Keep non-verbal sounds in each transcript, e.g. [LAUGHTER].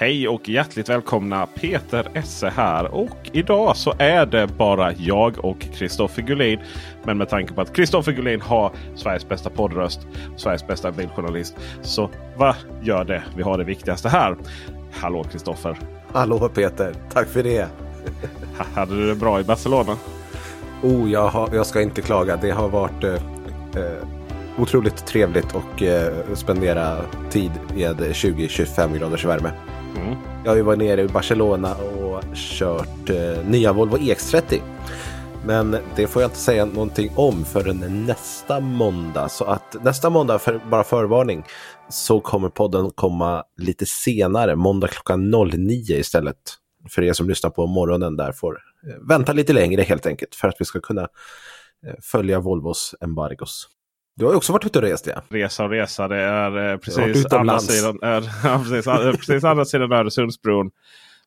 Hej och hjärtligt välkomna! Peter Esse här och idag så är det bara jag och Kristoffer Gullin. Men med tanke på att Kristoffer Gullin har Sveriges bästa poddröst, Sveriges bästa bildjournalist. Så vad gör det? Vi har det viktigaste här. Hallå Kristoffer! Hallå Peter, tack för det. Ha- Hade du det bra i Barcelona? Oh, jag, har, jag ska inte klaga. Det har varit eh, eh, otroligt trevligt och eh, spendera tid med 20-25 graders värme. Mm. Jag har ju varit nere i Barcelona och kört eh, nya Volvo EX30. Men det får jag inte säga någonting om förrän nästa måndag. Så att nästa måndag, för, bara förvarning, så kommer podden komma lite senare. Måndag klockan 09 istället. För er som lyssnar på morgonen där får eh, vänta lite längre helt enkelt. För att vi ska kunna eh, följa Volvos embargos. Du har ju också varit ute och rest ja. Resa och resa. Det är eh, precis andra sidan, är, [LAUGHS] ja, precis, eh, precis andra sidan Öresundsbron.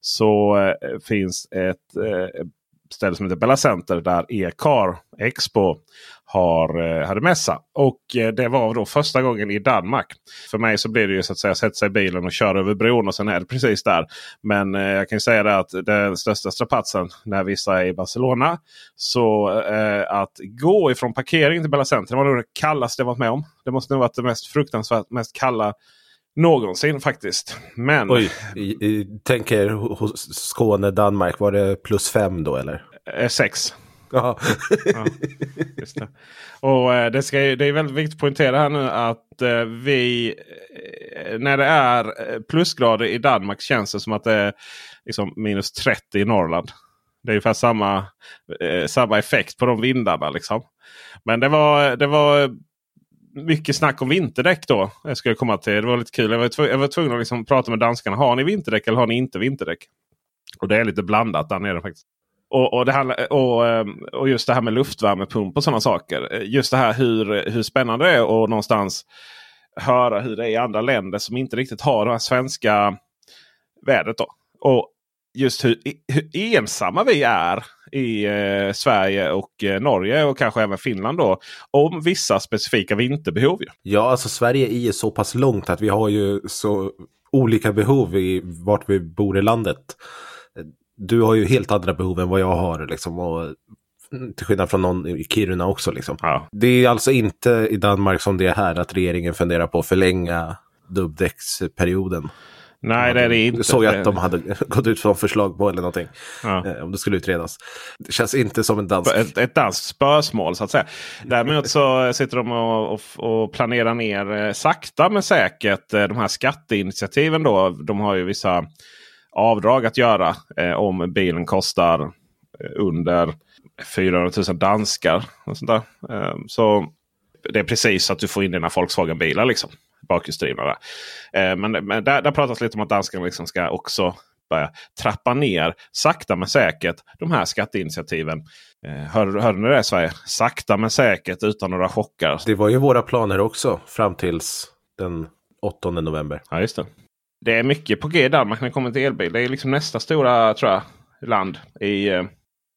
Så eh, finns ett eh, ställe som heter Bella Center där E-car Expo har, eh, hade mässa. Och eh, det var då första gången i Danmark. För mig så blir det ju så att säga sätta sig i bilen och köra över bron och sen är det precis där. Men eh, jag kan säga det att den största strapatsen när vissa är i Barcelona. Så eh, att gå ifrån parkeringen till Bella Center det var nog det kallaste jag varit med om. Det måste nog varit det mest fruktansvärt mest kalla någonsin faktiskt. Men Oj, i, i, tänker hos Skåne, Danmark, var det plus fem då eller? eh, sex. Ja. Det. Och eh, det, ska, det är väldigt viktigt att poängtera här nu att eh, vi när det är plusgrader i Danmark känns det som att det är liksom minus 30 i Norrland. Det är ungefär samma, samma effekt på de vindarna. Liksom. Men det var, det var mycket snack om vinterdäck då. Jag skulle komma till. Det var lite kul. Jag var, tv- jag var tvungen att liksom prata med danskarna. Har ni vinterdäck eller har ni inte vinterdäck? Och det är lite blandat där nere faktiskt. Och, och, det här, och, ehm, och just det här med luftvärmepump och sådana saker. Just det här hur, hur spännande det är att någonstans höra hur det är i andra länder som inte riktigt har det här svenska vädret. Då. Och just hur, hur ensamma vi är i eh, Sverige och eh, Norge och kanske även Finland då. Om vissa specifika vinterbehov. Ju. ja, alltså Sverige är ju så pass långt att vi har ju så olika behov i vart vi bor i landet. Du har ju helt andra behov än vad jag har liksom. Och, mm, till skillnad från någon i Kiruna också liksom. Ja. Det är alltså inte i Danmark som det är här att regeringen funderar på att förlänga dubbdäcksperioden. Nej, det är det inte. såg jag att de hade gått ut som förslag på eller någonting. Ja. Eh, Om det skulle utredas. Det känns inte som en dansk. ett, ett danskt spörsmål så att säga. Däremot så sitter de och, och, och planerar ner eh, sakta men säkert eh, de här skatteinitiativen. Då. De har ju vissa avdrag att göra eh, om bilen kostar under 400 000 danskar. Och sånt där. Eh, så det är precis så att du får in dina Volkswagen-bilar. Liksom, bakhjulsdrivna. Eh, men men där, där pratas lite om att danskarna liksom ska också börja trappa ner sakta men säkert de här skatteinitiativen. Eh, hör, hörde ni det Sverige? Sakta men säkert utan några chockar. Det var ju våra planer också fram tills den 8 november. Ja, just det. Det är mycket på G i Danmark när det kommer till elbil. Det är liksom nästa stora tror jag, land i eh,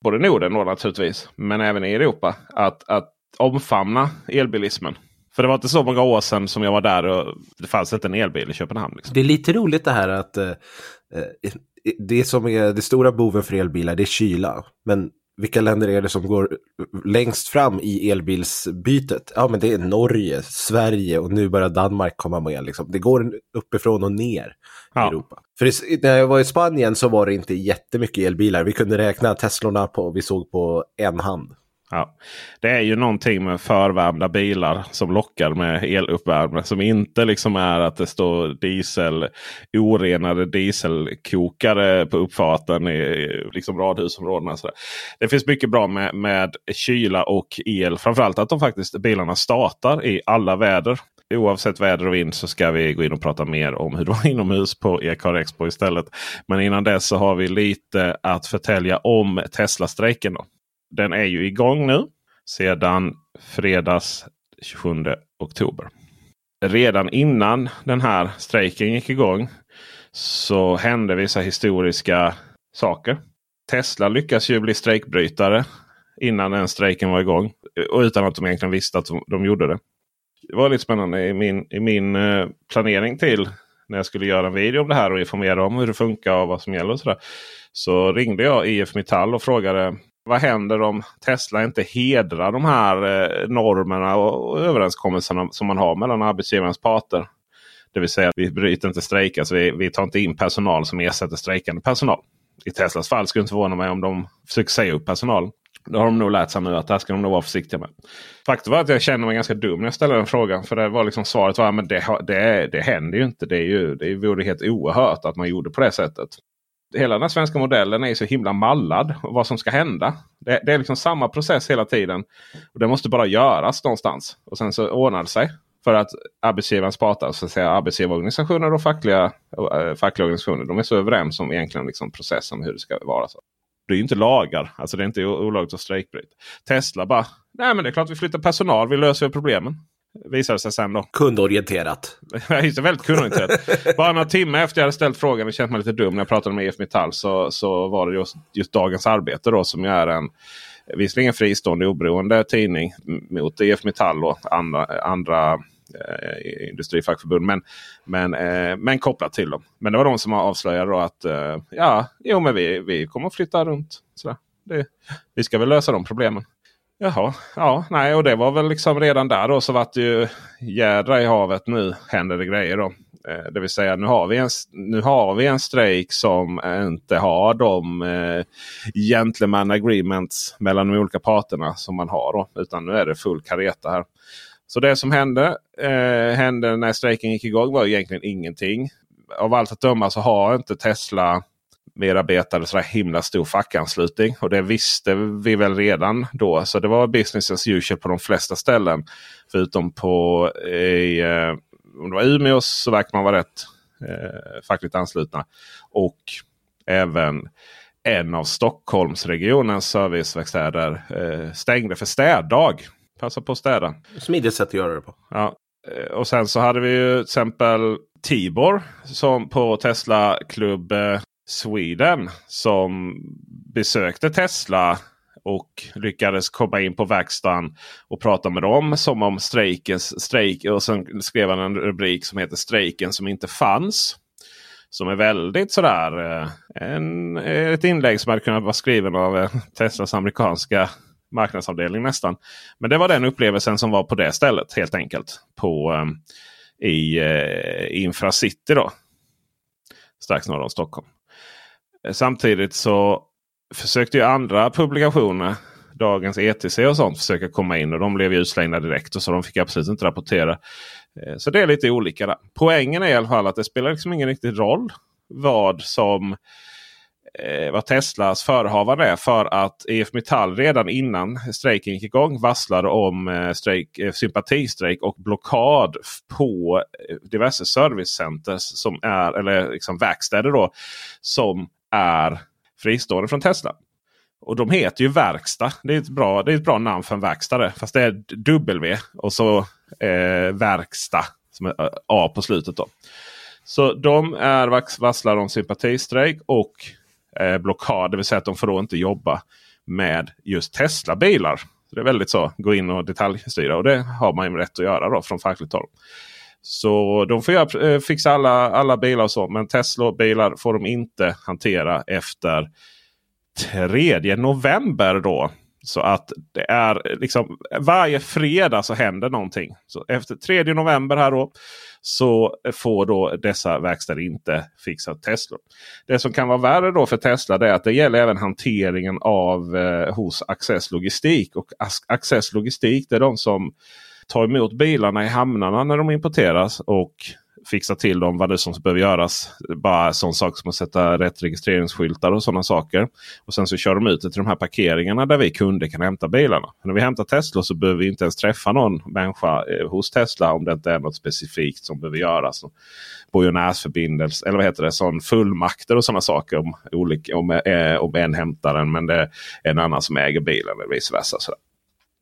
både Norden och naturligtvis. Men även i Europa. Att, att omfamna elbilismen. För det var inte så många år sedan som jag var där och det fanns inte en elbil i Köpenhamn. Liksom. Det är lite roligt det här att eh, det som är det stora boven för elbilar det är kyla. Men vilka länder är det som går längst fram i elbilsbytet? Ja, men det är Norge, Sverige och nu börjar Danmark komma med. Liksom. Det går uppifrån och ner ja. i Europa. För när jag var i Spanien så var det inte jättemycket elbilar. Vi kunde räkna Teslorna på, vi såg på en hand. Ja. Det är ju någonting med förvärmda bilar som lockar med eluppvärmning Som inte liksom är att det står diesel, orenade dieselkokare på uppfarten i liksom radhusområdena. Så det finns mycket bra med, med kyla och el. Framförallt att de faktiskt bilarna startar i alla väder. Oavsett väder och vind så ska vi gå in och prata mer om hur det var [LAUGHS] inomhus på Ecar Expo istället. Men innan dess så har vi lite att förtälja om Tesla-strejken. Den är ju igång nu sedan fredags 27 oktober. Redan innan den här strejken gick igång så hände vissa historiska saker. Tesla lyckas ju bli strejkbrytare innan den strejken var igång. Och utan att de egentligen visste att de, gjorde det. Det var lite spännande i min, i min eh, planering till när jag skulle göra en video om det här och informera om hur det funkar och vad som gäller. och så, så ringde jag IF Metall och frågade vad händer om Tesla inte hedrar de här eh, normerna och överenskommelserna som man har mellan arbetsgivarens parter? Det vill säga vi bryter inte strejk. Alltså vi, vi tar inte in personal som ersätter strejkande personal. I Teslas fall skulle det inte förvåna mig om de försöker säga upp personal. Det har de nog lärt sig nu att det här ska de nog vara försiktiga med. Faktum var att jag kände mig ganska dum när jag ställde den frågan. För det var liksom svaret var att det, det, det händer ju inte. Det, är ju, det vore helt oerhört att man gjorde på det sättet hela den här svenska modellen är så himla mallad. Vad som ska hända. Det, det, är liksom samma process hela tiden. Och Det måste bara göras någonstans. Och sen så ordnar det sig. För att arbetsgivarens parter, så att säga, arbetsgivarorganisationer och fackliga, äh, fackliga organisationer. De är så överens om egentligen liksom processen hur det ska vara. Så. Det är ju inte lagar. Alltså det är inte olagligt att strejkbryta. Tesla bara, nej men det är klart vi flyttar personal. Vi löser problemen visade sig sen då. Kundorienterat. [LAUGHS] Just väldigt kundorienterat. Bara några timmar efter jag hade ställt frågan och känt mig lite dum när jag pratade med IF Metall så, så var det just, just Dagens Arbete då som är en visserligen fristående oberoende tidning mot IF Metall och andra, andra eh, industrifackförbund. Men, men, eh, men kopplat till dem. Men det var de som avslöjade då att eh, ja, jo, men vi, vi kommer att flytta runt. Sådär. Det, vi ska väl lösa de problemen. Jaha, ja, nej, och det var väl liksom redan där då så vart det ju jädra i havet. Nu händer det grejer då. Eh, det vill säga nu har vi en, nu har vi en strejk som inte har de eh, gentleman agreements mellan de olika parterna som man har. Då, utan nu är det full kareta här. Så det som hände, eh, hände när strejken gick igång var egentligen ingenting. Av allt att döma så har inte Tesla medarbetare så himla stor fackanslutning. Och det visste vi väl redan då. Så det var business as usual på de flesta ställen. Förutom på i, eh, om det var Umeå så verkar man vara rätt eh, fackligt anslutna. Och även en av Stockholmsregionens serviceverkstäder eh, stängde för städdag. Passa på att städa. Smidigt sätt att göra det på. Ja. Eh, och sen så hade vi ju till exempel Tibor som på Tesla klubb eh, Sweden som besökte Tesla och lyckades komma in på verkstaden och prata med dem som om strejkens strejk. Och sen skrev han en rubrik som heter Strejken som inte fanns. Som är väldigt sådär. Eh, en, eh, ett inlägg som hade kunnat vara skriven av eh, Teslas amerikanska marknadsavdelning nästan. Men det var den upplevelsen som var på det stället helt enkelt. På, I uh, Infracity då. Strax norr om Stockholm. Samtidigt så försökte ju andra publikationer, Dagens ETC och sånt, försöka komma in. Och de blev utslängda direkt. och Så de fick absolut inte rapportera. Eh, så det är lite olika. Där. Poängen är i alla fall att det spelar liksom ingen riktig roll vad som eh, vad Teslas förehavande är. För att EF Metall redan innan strejken gick igång varslade om eh, strejk, sympatistrejk och blockad på diverse servicecenter som är, eller liksom verkstäder då, som är fristående från Tesla. Och de heter ju Verkstad. Det är ett bra, det är ett bra namn för en verkstad. Fast det är W och så eh, Verkstad. som är eh, A på slutet. då. Så de är varslade om sympatistrejk och eh, blockad. Det vill säga att de får då inte jobba med just Tesla-bilar. Det är väldigt så, gå in och detaljstyra. Och det har man ju rätt att göra då från fackligt håll. Så de får göra, eh, fixa alla, alla bilar och så. Men Tesla-bilar får de inte hantera efter 3 november. då. Så att det är eh, liksom varje fredag så händer någonting. Så efter 3 november här då så får då dessa verkstäder inte fixa Tesla. Det som kan vara värre då för Tesla är att det gäller även hanteringen av eh, hos Access Logistik. Och Access Logistik det är de som ta emot bilarna i hamnarna när de importeras. och fixa till dem vad det är som behöver göras. Bara sån sak som att sätta rätt registreringsskyltar och sådana saker. Och sen så kör de ut det till de här parkeringarna där vi kunder kan hämta bilarna. Men när vi hämtar Tesla så behöver vi inte ens träffa någon människa eh, hos Tesla om det inte är något specifikt som behöver göras. Borgenärsförbindelse eller vad heter det? Sån fullmakter och sådana saker om, olika, om, eh, om en hämtar den men det är en annan som äger bilen eller vice versa. Sådär.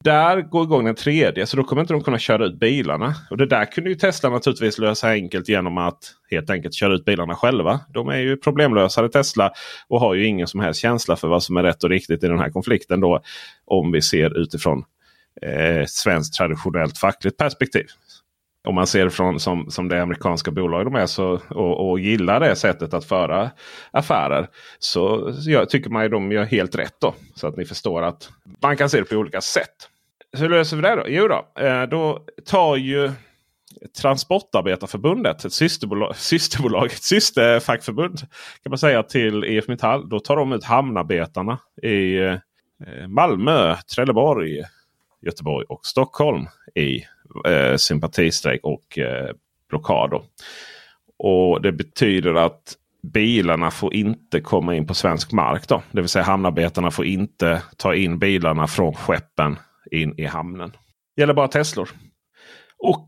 Där går igång den tredje så då kommer inte de kunna köra ut bilarna. Och det där kunde ju Tesla naturligtvis lösa enkelt genom att helt enkelt köra ut bilarna själva. De är ju problemlösare Tesla och har ju ingen som helst känsla för vad som är rätt och riktigt i den här konflikten. då Om vi ser utifrån eh, svenskt traditionellt fackligt perspektiv. Om man ser från som, som det amerikanska bolag de är så, och, och gillar det sättet att föra affärer. Så jag, tycker man ju de gör helt rätt då. Så att ni förstår att man kan se det på olika sätt. Hur löser vi det då? Jo då, eh, då tar ju Transportarbetarförbundet, ett systerbolag, [LAUGHS] systerbolag, ett systerfackförbund kan man säga till IF Metall. Då tar de ut hamnarbetarna i eh, Malmö, Trelleborg, Göteborg och Stockholm i eh, sympatistrejk och eh, blockad. Och det betyder att bilarna får inte komma in på svensk mark. Då. Det vill säga hamnarbetarna får inte ta in bilarna från skeppen in i hamnen. Det gäller bara Teslor. Och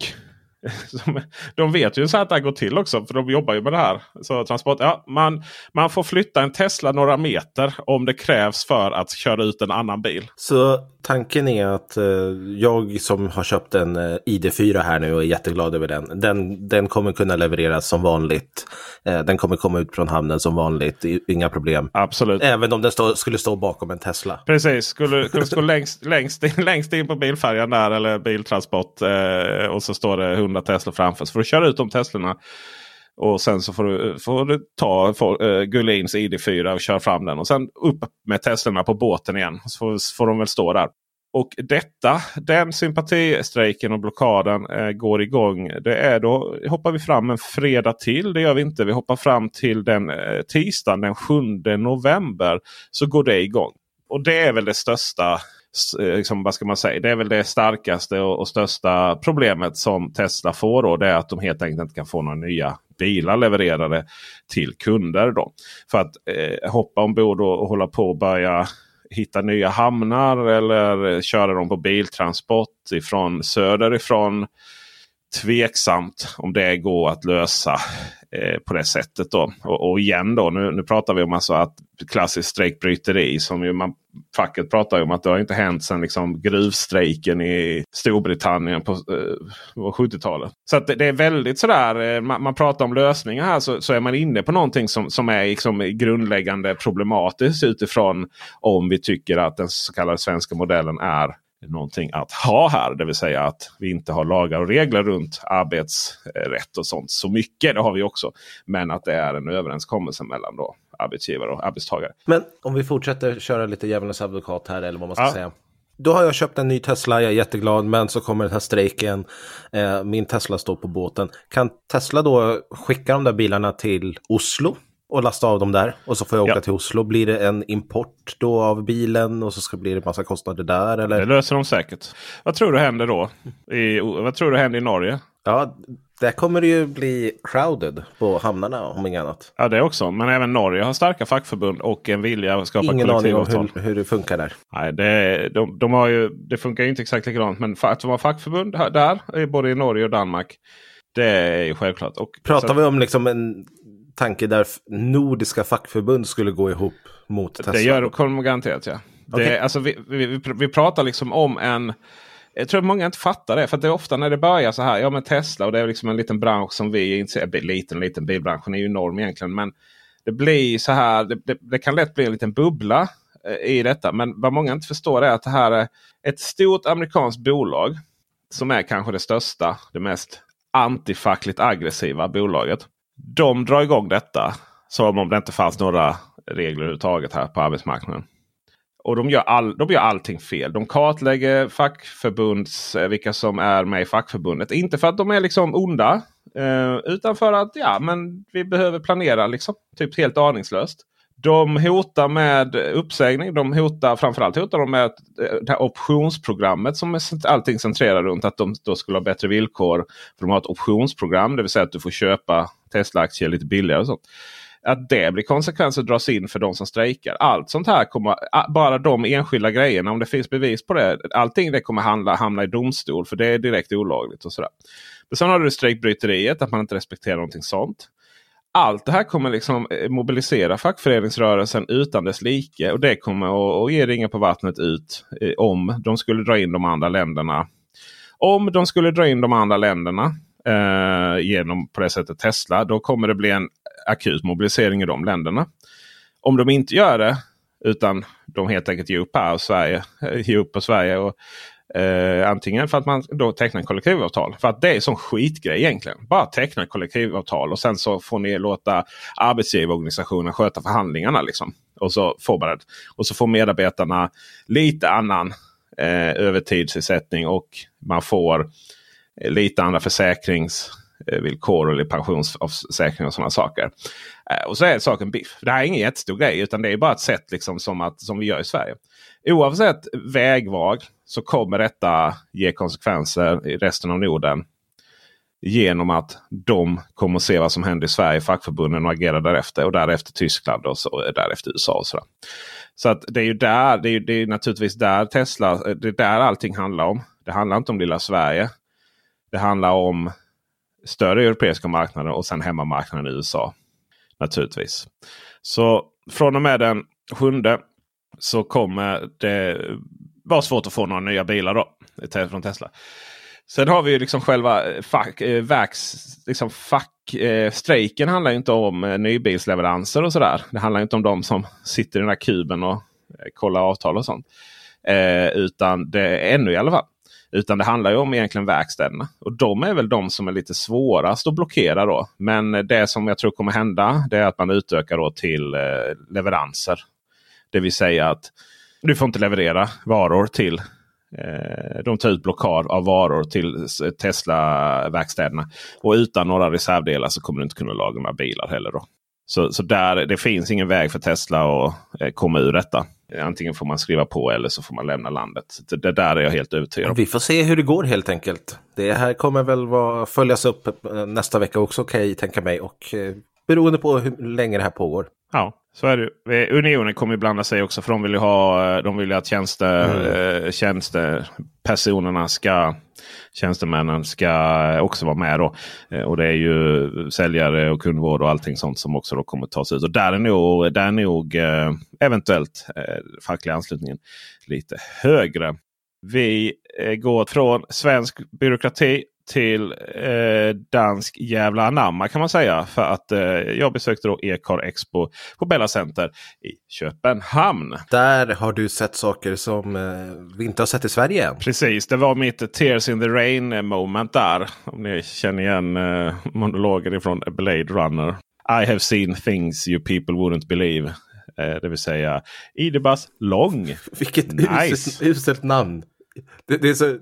[LAUGHS] de vet ju så att det här går till också. För de jobbar ju med det här. Så transport, ja, man, man får flytta en Tesla några meter om det krävs för att köra ut en annan bil. Så tanken är att eh, jag som har köpt en eh, ID4 här nu och är jätteglad över den. Den, den kommer kunna levereras som vanligt. Eh, den kommer komma ut från hamnen som vanligt. Inga problem. Absolut. Även om den stå, skulle stå bakom en Tesla. Precis. Skulle, [LAUGHS] skulle stå längst, längst, in, längst in på bilfärjan där eller biltransport. Eh, och så står det 100 Tesla framför. Så får du köra ut de Teslorna. Och sen så får du, får du ta får, uh, eh, Gullins ID4 och köra fram den. Och sen upp med Teslorna på båten igen. Så får, får de väl stå där. Och detta, den sympatistrejken och blockaden eh, går igång. Det är då hoppar vi fram en fredag till. Det gör vi inte. Vi hoppar fram till den eh, tisdagen den 7 november. Så går det igång. Och det är väl det största Eh, liksom, vad ska man säga? Det är väl det starkaste och, och, största problemet som Tesla får. Då, det är att de helt enkelt inte kan få några nya bilar levererade till kunder. Då. För att eh, hoppa ombord och, och hålla på och börja hitta nya hamnar eller köra dem på biltransport ifrån söderifrån. Tveksamt om det går att lösa Eh, på det sättet. Då. Och, och, igen då, nu, nu pratar vi om alltså att klassiskt strejkbryteri som ju man, facket pratar om att det har inte hänt sedan liksom gruvstrejken i Storbritannien på, eh, på 70-talet. Så det, det, är väldigt sådär, eh, man, man, pratar om lösningar här så, så, är man inne på någonting som, som är liksom grundläggande problematiskt utifrån om vi tycker att den så kallade svenska modellen är någonting att ha här. Det vill säga att vi inte har lagar och regler runt arbetsrätt och sånt så mycket. Det har vi också. Men att det är en överenskommelse mellan då arbetsgivare och arbetstagare. Men om vi fortsätter köra lite djävulens advokat här eller vad man ska ja. säga. Då har jag köpt en ny Tesla, jag är jätteglad, men så kommer den här strejken. Eh, min Tesla står på båten. Kan Tesla då skicka de där bilarna till Oslo? Och lasta av dem där. Och så får jag åka ja. till Oslo. Blir det en import då av bilen och så ska bli det massa kostnader där? Eller? Det löser de säkert. Vad tror du händer då? I, vad tror du händer i Norge? Ja, där kommer det ju bli crowded på hamnarna om inget annat. Ja, det också. Men även Norge har starka fackförbund och en vilja att skapa Ingen aning om hur, hur, det funkar där. Nej, det, de, de har ju, det funkar ju inte exakt likadant. Men att de har fackförbund där, både i Norge och Danmark. Det är ju självklart. Och, Pratar så, vi om liksom en tanke där nordiska fackförbund skulle gå ihop mot Tesla? Det gör de garanterat ja. Okay. Det, alltså, vi, vi, vi, pratar liksom om en Jag tror att många inte fattar det. För det är ofta när det börjar så här. Ja men Tesla och det är liksom en liten bransch som vi inte Liten liten bilbranschen är ju enorm egentligen. Men det blir så här. Det, det, det kan lätt bli en liten bubbla eh, i detta. Men vad många inte förstår är att det här är ett stort amerikanskt bolag. Som är kanske det största, det mest antifackligt aggressiva bolaget. De drar igång detta som om det inte fanns några regler överhuvudtaget här på arbetsmarknaden. Och de gör, all, de gör allting fel. De kartlägger fackförbunds, eh, vilka som är med i fackförbundet. Inte för att de är liksom onda. Eh, utan för att ja, men vi behöver planera liksom. Typ helt aningslöst. De hotar med uppsägning. De hotar framförallt hotar de med eh, det här optionsprogrammet som allting centrerar runt. Att de då skulle ha bättre villkor. För de har ett optionsprogram. Det vill säga att du får köpa Tesla-aktier lite billigare. och sånt att det blir konsekvenser dras in för de som strejkar. Allt sånt här kommer, bara de enskilda grejerna, om det finns bevis på det. Allting det kommer handla, hamna i domstol för det är direkt olagligt. och sådär. Men sen har du strejkbryteriet, att man inte respekterar någonting sånt. Allt det här kommer liksom eh, mobilisera fackföreningsrörelsen utan dess like. Och det kommer att ge ringa på vattnet ut eh, om de skulle dra in de andra länderna. Om de skulle dra in de andra länderna eh, genom på det sättet Tesla. Då kommer det bli en akut mobilisering i de länderna. Om de inte gör det utan de helt enkelt ger upp här och Sverige, eh, ger upp på Sverige. Och, eh, antingen för att man då tecknar kollektivavtal. För att det är sån skitgrej egentligen. Bara teckna kollektivavtal och sen så får ni låta arbetsgivarorganisationen sköta förhandlingarna. Liksom. Och, så får man det. och så får medarbetarna lite annan eh, övertidsersättning och man får Eh, lite andra försäkringsvillkor eh, eller pensionsavsäkring och sådana saker. Eh, och så är saken biff. Det här är ingen jättestor grej utan det är bara ett sätt liksom som, att, som vi gör i Sverige. Oavsett vägval så kommer detta ge konsekvenser i resten av Norden. Genom att de kommer att se vad som händer i Sverige, fackförbunden och agera därefter. Och därefter Tyskland och så, därefter USA. och så Så att det är ju där, det är, det är naturligtvis där Tesla, det är där allting handlar om. Det handlar inte om lilla Sverige. Det handlar om större europeiska marknader och sen hemmamarknaden i USA. Naturligtvis. Så från och med den sjunde så kommer det vara svårt att få några nya bilar då, från Tesla. Sen har vi ju liksom själva eh, fack, eh, verks, liksom fack, eh, strejken handlar inte om eh, nybilsleveranser och sådär. Det handlar inte om de som [LAUGHS] sitter i den här kuben och eh, kollar avtal och sånt. Eh, utan det är ännu i alla fall. Utan det handlar ju om egentligen verkstäderna. Och de är väl de som är lite svårast att blockera då. Men det som jag tror kommer hända det är att man utökar då till eh, leveranser. Det vill säga att du får inte leverera varor till eh, de tar ut blockad av varor till Tesla-verkstäderna. Och utan några reservdelar så kommer du inte kunna laga några bilar heller. Då. Så, så där, det finns ingen väg för Tesla att eh, komma ur detta. Antingen får man skriva på eller så får man lämna landet. Det, det där är jag helt övertygad om. Vi får se hur det går helt enkelt. Det här kommer väl vara, följas upp eh, nästa vecka också kan jag tänka mig. Och eh, beroende på hur länge det här pågår. Ja, så är det. Unionen kommer ju blanda sig också för de vill ju ha de vill att tjänste, mm. tjänstepersonerna ska tjänstemännen ska också vara med. Då. Eh, och det är ju säljare och kundvård och allting sånt som också då kommer tas ut. Och där är nog, där är nog eh, eventuellt eh, fackliga anslutningen lite högre. Vi eh, går från svensk byråkrati till eh, dansk jävla anamma kan man säga. För att eh, jag besökte då Ecar Expo på Bella Center i Köpenhamn. Där har du sett saker som eh, vi inte har sett i Sverige än. Precis, det var mitt Tears in the Rain moment där. Om ni känner igen eh, monologen ifrån Blade Runner. I have seen things you people wouldn't believe. Eh, det vill säga Idebas Lång. [LAUGHS] Vilket nice. uselt namn. Det, det, är så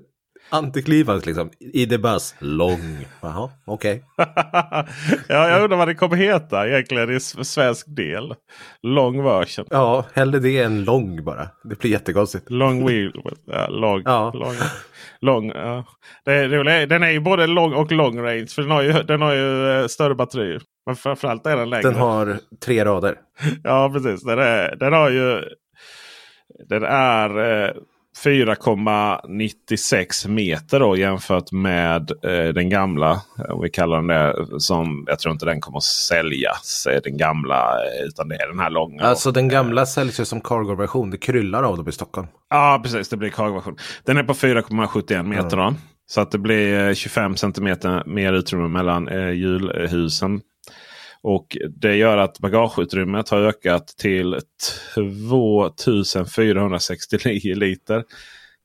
Antiklimax liksom. Idebas lång. Jaha, okej. Okay. [LAUGHS] ja, jag undrar vad det kommer heta egentligen i svensk del. Long version. Ja, hellre det än lång bara. Det blir jättekonstigt. Long wheel. Ja, lång. Ja. Lång, lång, ja. det, det, den är ju både lång och long range. För den har ju, den har ju eh, större batterier. Men framförallt är den längre. Den har tre rader. [LAUGHS] ja, precis. Den, är, den har ju... Den är... Eh, 4,96 meter då jämfört med eh, den gamla. Om vi kallar den det. Som, jag tror inte den kommer att säljas. eh, Den gamla. eh, Utan det är den här långa. Alltså den gamla säljs ju som cargo-version. Det kryllar av dem i Stockholm. Ja precis, det blir cargo-version. Den är på 4,71 meter. Då, så att det blir eh, 25 centimeter mer utrymme mellan eh, hjulhusen. Och det gör att bagageutrymmet har ökat till 2469 liter.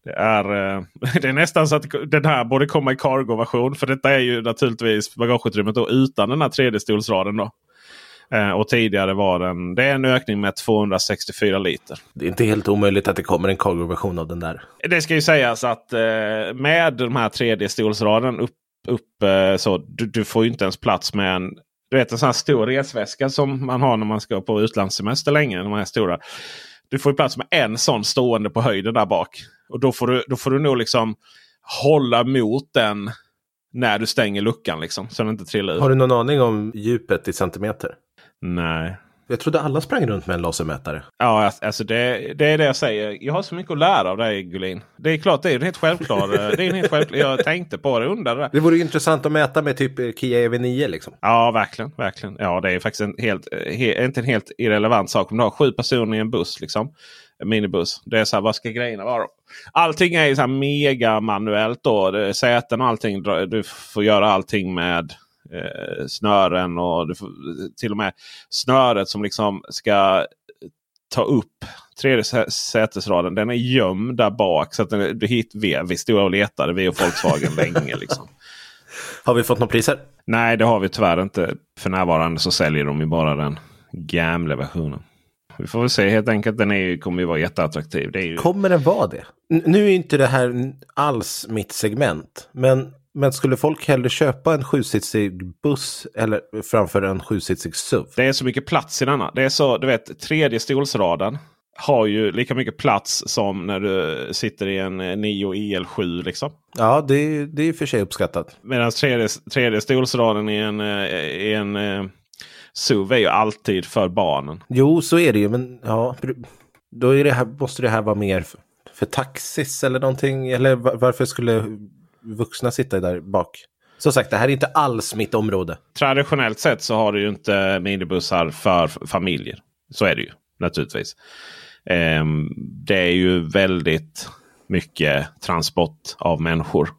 Det är, eh, [LAUGHS] det är nästan så att den här borde komma i cargo-version. För detta är ju naturligtvis bagageutrymmet då, utan den här tredje stolsraden. Då. Eh, och tidigare var den, det är en ökning med 264 liter. Det är inte helt omöjligt att det kommer en cargo-version av den där. Det ska ju sägas att eh, med de här tredje stolsraden upp, upp så du, du får ju inte ens plats med en du vet en sån här stor resväska som man har när man ska på utlandssemester länge. När man är stora. Du får ju plats med en sån stående på höjden där bak. Och då får du, då får du nog liksom hålla mot den när du stänger luckan. Liksom, så den inte trillar ur. Har du någon aning om djupet i centimeter? Nej. Jag trodde alla sprang runt med en lasermätare. Ja, alltså det, det är det jag säger. Jag har så mycket att lära av dig Gullin. Det är klart, det är en helt självklar. [LAUGHS] det är en helt självklar. Jag tänkte på det, undrade. Det vore ju intressant att mäta med typ eh, Kia EV9 liksom. Ja, verkligen. verkligen. Ja, det är faktiskt en helt, he, inte en helt irrelevant sak. Om du har sju personer i en buss, liksom, en minibuss. Det är så här, vad ska grejerna vara? Allting är så här mega manuellt då. Det säten och allting. Du får göra allting med eh, snören och du får, till och med snöret som liksom ska ta upp tredje sätesraden. Den är gömd där bak. Så att den, du hit, vi, vi stod och letade, vi och Volkswagen länge. Liksom. [LAUGHS] Har vi fått några priser? Nej, det har vi tyvärr inte. För närvarande så säljer de ju bara den gamla versionen. Vi får väl se helt enkelt. Den är, kommer ju vara jätteattraktiv. Det är ju... Kommer den vara det? N nu är inte det här alls mitt segment. Men, men skulle folk hellre köpa en sjusitsig buss eller framför en sjusitsig SUV? Det är så mycket plats i denna. Det är så, du vet, tredje stolsraden har ju lika mycket plats som när du sitter i en Nio EL7. Liksom. Ja, det, det är för sig uppskattat. Medan tredje, tredje stolsraden i en, i en SUV är ju alltid för barnen. Jo, så är det ju. Men ja, då är det här, måste det här vara mer för, för taxis eller någonting. Eller varför skulle vuxna sitta där bak? Som sagt, det här är inte alls mitt område. Traditionellt sett så har du ju inte minibussar för familjer. Så är det ju naturligtvis. Um, det är ju väldigt mycket transport av människor.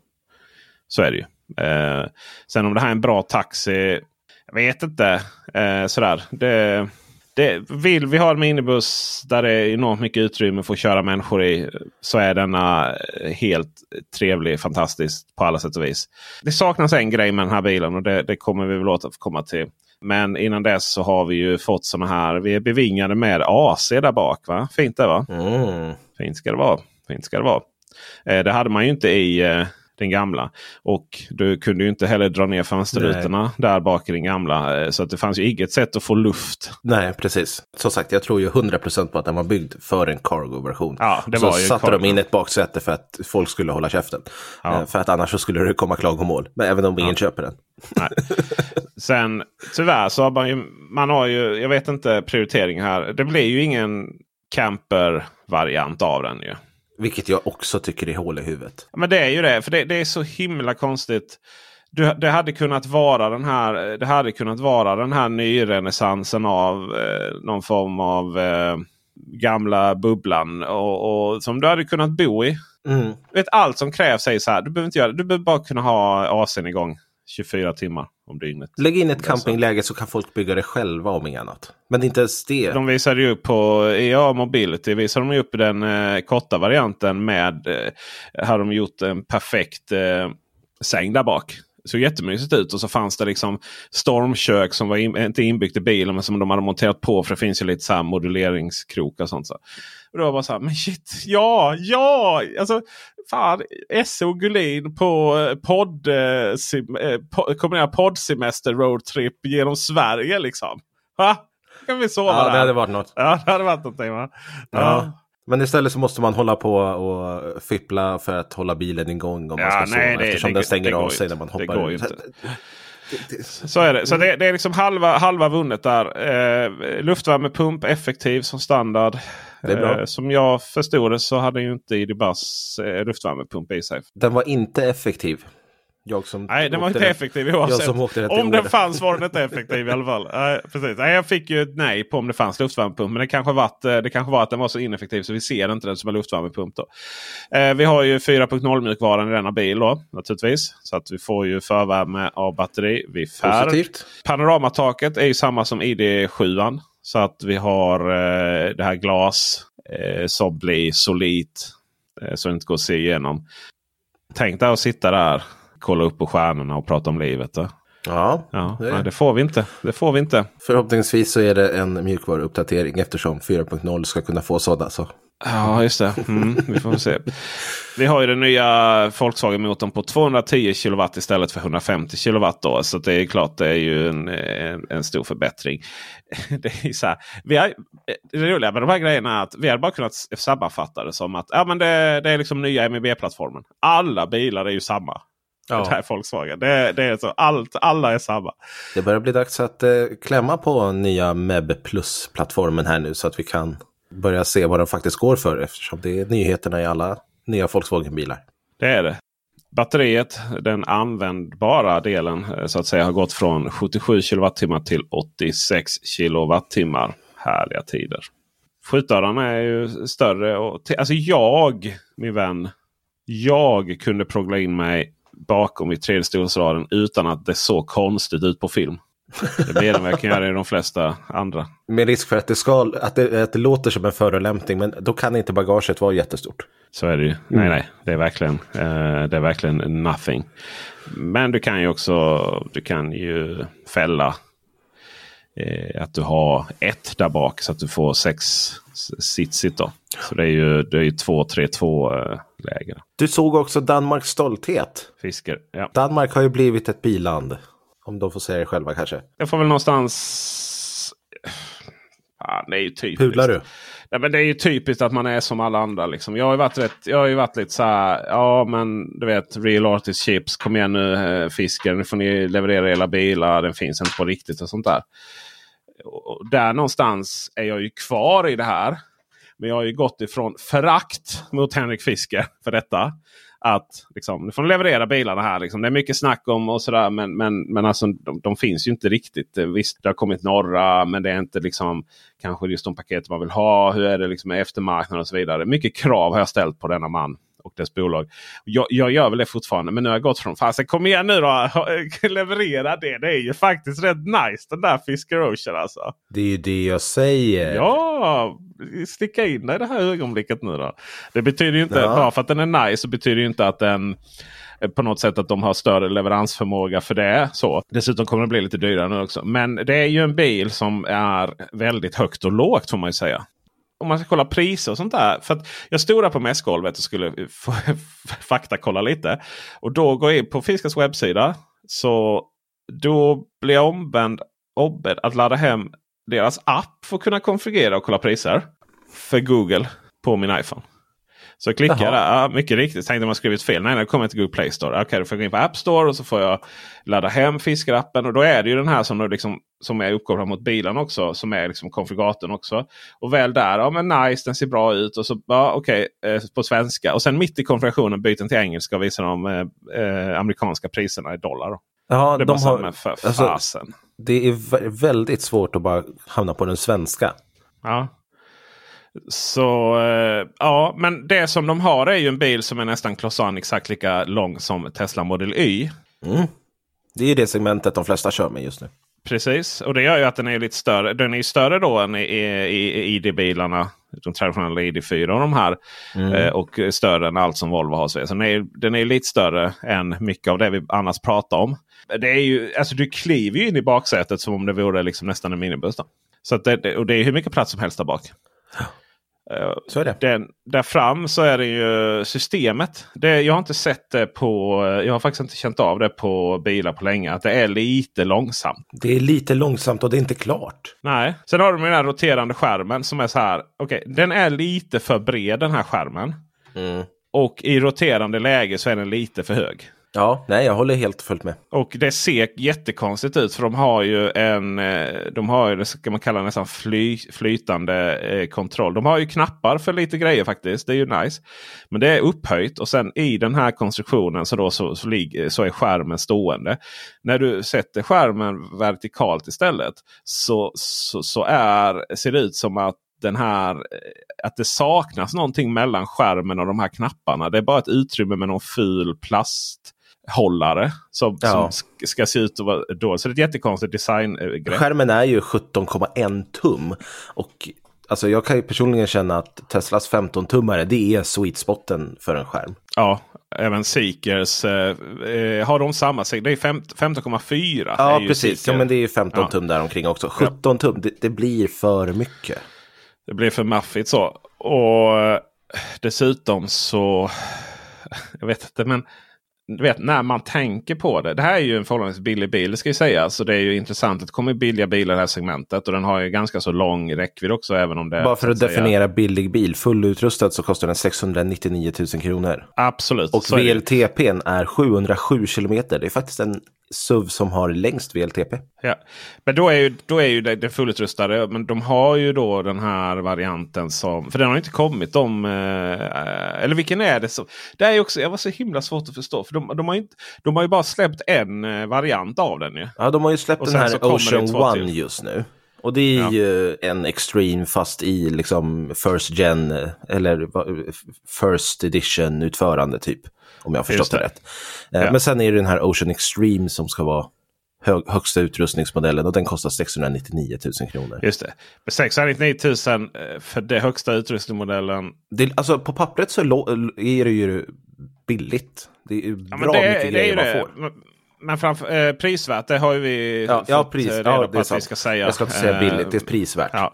Så är det ju. Uh, sen om det här är en bra taxi. Jag vet inte. Uh, sådär. Det, det, vill vi ha en minibuss där det är enormt mycket utrymme för att köra människor i. Så är denna helt trevlig, fantastisk på alla sätt och vis. Det saknas en grej med den här bilen och det, det kommer vi väl återkomma till. Men innan dess så har vi ju fått såna här. Vi är bevingade med AC där bak. Va? Fint det va? Mm. Fint ska det vara. Fint ska det vara. Eh, det hade man ju inte i eh, den gamla. Och du kunde ju inte heller dra ner fönsterrutorna Nej. där bak i den gamla. Eh, så att det fanns ju inget sätt att få luft. Nej, precis. Som sagt, jag tror ju 100% på att den var byggd för en cargo-version. Ja, det så var ju satte cargo. de in ett baksäte för att folk skulle hålla käften. Ja. Eh, För att annars så skulle det komma klagomål. Men även om ingen köper den. Nej. Sen tyvärr så har man ju, man har ju, jag vet inte prioritering här. Det blir ju ingen camper-variant av den ju. Vilket jag också tycker är hål i huvudet. Men det är ju det. För det, det är så himla konstigt. Du, det hade kunnat vara den här, det hade kunnat vara den här nyrenässansen av eh, någon form av eh, gamla bubblan. Och, och, som du hade kunnat bo i. Mm. Vet, allt som krävs är så här. Du behöver inte göra Du behöver bara kunna ha AC'n igång 24 timmar om dygnet. Lägg in ett campingläge så kan folk bygga det själva om inget annat. Men inte ens det. De visade ju upp på EA Mobility visade de upp den eh, korta varianten med. Eh, hade de gjort en perfekt eh, säng där bak. Såg jättemysigt ut och så fanns det liksom stormkök som var in, inte inbyggt i bilen men som de hade monterat på. För det finns ju lite så här moduleringskrok och sånt. Så. Och då var bara så här, men shit, ja, ja! Alltså, fan, Esse och Gullin på podd, eh, sim, eh, kombinerad poddsemester roadtrip genom Sverige liksom. Va? Kan vi sova Ja, där? det hade varit något. Ja, det hade varit någonting va? Ja. Men istället så måste man hålla på och fippla för att hålla bilen igång om Ja, man ska sova. nej, det- eftersom det- den stänger det går av sig inte. när man Det hoppar går ju ut. inte. Så är det. Så det, det är liksom halva, halva vunnet där. Eh, luftvärmepump effektiv som standard. Eh, som jag förstod det så hade ju inte Idibas eh, luftvärmepump i sig. Den var inte effektiv. Jag som Nej, den var inte effektiv oavsett. Om den fanns var den inte [LAUGHS] effektiv i alla fall. Nej, precis. Nej, jag fick ju ett nej på om det fanns luftvärmepump. Men det kanske, varit, eh, det kanske var att den var så ineffektiv så vi ser inte den som en luftvärmepump. Då. Eh, vi har ju 4.0 mjukvaran i denna bil då, naturligtvis. Så att vi får ju förvärme av batteri vid färd. Positivt. Panoramataket är ju samma som ID7. Så att vi har eh, det här glas eh, som blir solitt. Eh, så det inte går att se igenom. Tänk dig att sitta där, kolla upp på stjärnorna och prata om livet. Då. Ja, Ja, det- nej, det får vi inte. Det får vi inte. förhoppningsvis så är det en mjukvaruuppdatering eftersom 4.0 ska kunna få sådana. Så. Ja, just det. Mm, vi får se. Vi har ju den nya Volkswagen-motorn på 210 kW istället för 150 kW. Då, så det är klart det är ju en, en, en stor förbättring. [LAUGHS] Det, är så här, vi har, det roliga med de här grejerna är att vi har bara kunnat sammanfatta det som att ja, men det, det är liksom nya MEB-plattformen. Alla bilar är ju samma. Det här är Volkswagen. Det, det är så, allt, alla är samma. Det börjar bli dags att eh, klämma på nya MEB Plus-plattformen här nu så att vi kan börja se vad den faktiskt går för eftersom det är nyheterna i alla nya Volkswagen-bilar. Det är det. Batteriet, den användbara delen eh, så att säga, har gått från 77 kWh till 86 kWh. Härliga tider. Skjutdörrarna är ju större. Och alltså jag, min vän, jag kunde progla in mig bakom i tredje stolsraden utan att det såg konstigt ut på film. Det blir det jag kan göra i de flesta andra. Med risk för att det, ska, att det, att det låter som en förolämpning men då kan inte bagaget vara jättestort. Så är det ju. Nej, nej. Det är verkligen, eh, det är verkligen nothing. Men du kan ju också du kan ju fälla eh, att du har ett där bak så att du får sex sitsigt. Då. Så det är ju, det är ju 2-3-2 eh, läge. Du såg också Danmarks stolthet. Fisker. Ja. Danmark har ju blivit ett biland. Om de får säga det själva kanske. Jag får väl någonstans... Ja, det är ju typiskt. Pudlar du? Nej, men det är ju typiskt att man är som alla andra. Liksom. Jag, har ju varit rätt, jag har ju varit lite så här. Ja men du vet Real Artist Chips. Kom igen nu eh, fisken. Nu får ni leverera era bilar. Den finns inte på riktigt och sånt där. Och där någonstans är jag ju kvar i det här. Men jag har ju gått ifrån förakt mot Henrik Fiske för detta. Att liksom, nu får ni leverera bilarna här. Liksom. Det är mycket snack om och sådär. Men, men, men alltså, de, de finns ju inte riktigt. Eh, visst, det har kommit några. Men det är inte liksom kanske just de paket man vill ha. Hur är det liksom med eftermarknaden och så vidare. Mycket krav har jag ställt på denna man och dess bolag. Jag, jag gör väl det fortfarande. Men nu har jag gått från fasen kom igen nu då. [LAUGHS] Leverera det. Det är ju faktiskt rätt nice den där Fisker Ocean alltså. Det är ju det jag säger. Ja, sticka in dig i det här ögonblicket nu då. Det betyder ju inte, Ja. bara för att den är nice så betyder ju inte att den eh, på något sätt att de har större leveransförmåga för det. Så. Dessutom kommer det bli lite dyrare nu också. Men det är ju en bil som är väldigt högt och lågt får man ju säga. Om man ska kolla priser och sånt där. För att jag stod där på mässgolvet och skulle [LAUGHS] faktakolla lite. Och då går jag in på Fiskars webbsida. Så då blir jag ombedd, ombedd att ladda hem deras app för att kunna konfigurera och kolla priser. För Google på min iPhone. Så klickar jag där. Ja, mycket riktigt. Tänkte man skrivit fel. Nej, nej, det kommer inte till Google Play Store. Okej, då får jag gå in på App Store och så får jag ladda hem fiskerappen. Och då är det ju den här som, liksom, som är uppkopplad mot bilen också. Som är liksom konfiguratorn också. Och väl där, ja men nice, den ser bra ut. Och så, ja okej, eh, på svenska. Och sen mitt i konfigurationen byter den till engelska och visar de eh, eh, amerikanska priserna i dollar. Då. Ja, Det är de har, men för alltså- fasen. det är vä- väldigt svårt att bara hamna på den svenska. Ja. Så eh, ja, men det som de har är ju en bil som är nästan klossan exakt lika lång som Tesla Model Y. Det är ju det segmentet de flesta kör med just nu. Precis, och det gör ju att den är lite större. Den är ju större då än i, i, i ID-bilarna. De traditionella ID4 och de här. Eh, och större än allt som Volvo har. Så den är, den är lite större än mycket av det vi annars pratar om. Det är ju, alltså du kliver ju in i baksätet som om det vore liksom nästan en minibuss. Då. Så det- och det är hur mycket plats som helst där bak. Eh, Så är det. den, där fram så är det ju systemet. Det, jag har inte sett det på... Jag har faktiskt inte känt av det på bilar på länge. Att det är lite långsamt. Det är lite långsamt och det är inte klart. Nej. Sen har de den här roterande skärmen som är så här. Okej, den är lite för bred den här skärmen. Mm. Och i roterande läge så är den lite för hög. Ja, nej jag håller helt fullt med. Och det ser jättekonstigt ut för de har ju en, eh, de har ju ska man kalla nästan fly, flytande eh, kontroll. De har ju knappar för lite grejer faktiskt. Det är ju nice. Men det är upphöjt och sen i den här konstruktionen så, då så, så, så är skärmen stående. När du sätter skärmen vertikalt istället så, så, så är, ser det ut som att den här eh, att det saknas någonting mellan skärmen och de här knapparna. Det är bara ett utrymme med någon ful plasthållare som, ja. som ska se ut att vara då. Så det är ett jättekonstigt designgrepp. Skärmen är ju 17,1 tum. Och alltså jag kan ju personligen känna att Teslas 15-tummare det är sweet spoten för en skärm. Ja, även Seekers. Eh, eh har de samma? Det är 15,4. Ja, precis. Ja, men det är ju 15 ja. tum där omkring också. 17 tum, det, det blir för mycket. Det blir för maffigt så. Och eh, dessutom så... Jag vet inte men du vet, när man tänker på det. Det här är ju en förhållandevis billig bil, ska jag säga. Så det är ju intressant att det kommer billiga bilar i det här segmentet. Och den har ju ganska så lång räckvidd också. Även om det, Bara för att, att definiera säga... billig bil. Fullutrustad så kostar den 699 000 kronor. Absolut. Och VLTP är 707 kilometer. Det är faktiskt en SUV som har längst VLTP. Ja. Men då är ju, då är ju det, det fullutrustade. Men de har ju då den här varianten som... För den har inte kommit om... Eh, eller vilken är det? Som, det är också, jag var så himla svårt att förstå. För de, de, har, inte, de har ju bara släppt en eh, variant av den. Ju. Ja, de har ju släppt den här Ocean One till. just nu. Och det är ja. ju en Extreme fast i liksom First Gen eller First Edition utförande typ. Om jag har förstått det. det rätt. Eh, ja. Men sen är det den här Ocean Extreme som ska vara hög, högsta utrustningsmodellen och den kostar 699 000 kronor. Just det. Men 699 000 för den högsta utrustningsmodellen. Det, alltså på pappret så är det ju billigt. Det är ju ja, bra det, mycket grejer man får. Men framför, eh, prisvärt, det har ju vi ja, fått ja, pris, reda ja, på att vi ska säga. Jag ska inte säga billigt, det är prisvärt. Ja.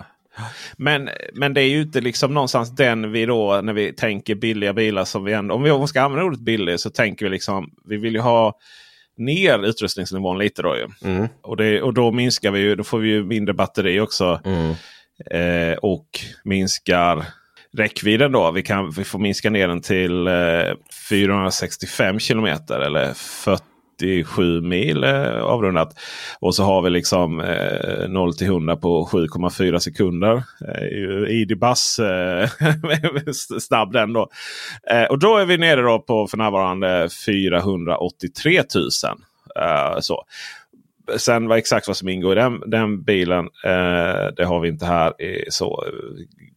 Men, men det är ju inte liksom någonstans den vi då när vi tänker billiga bilar som vi ändå. Om vi ska använda ordet billig så tänker vi liksom. Vi vill ju ha ner utrustningsnivån lite då ju. Mm. Och, det, och då minskar vi ju. Då får vi ju mindre batteri också. Mm. Eh, och minskar räckvidden då. Vi, kan, vi får minska ner den till eh, 465 kilometer eller 40 77 mil eh, avrundat. Och så har vi liksom eh, 0 till 100 på 7,4 sekunder. Eh, ID-Buzz eh, [LAUGHS] snabb den då. Eh, och då är vi nere då på för närvarande 483 000. Eh, så. Sen vad exakt vad som ingår i den, den bilen, eh, det har vi inte här. I, så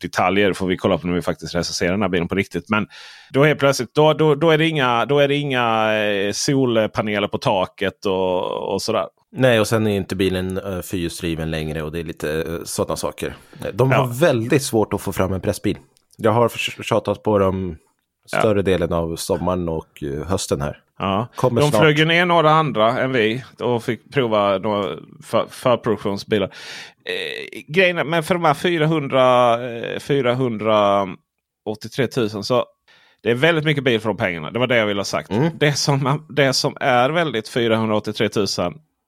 Detaljer får vi kolla på när vi faktiskt recenserar den här bilen på riktigt. Men då är plötsligt då, då, då är det inga, då är det inga eh, solpaneler på taket och, och sådär. Nej, och sen är inte bilen uh, fyrhjulsdriven längre och det är lite uh, sådana saker. De har ja. väldigt svårt att få fram en pressbil. Jag har tjatat på dem större ja. delen av sommaren och hösten här. Ja. Kommer de snart. flög ner några andra än vi och fick prova några för, förproduktionsbilar. Eh, grejen med för de här 400, eh, 483 000 så det är väldigt mycket bil för de pengarna. Det var det jag ville ha sagt. Mm. Det, som, det som är väldigt 483 000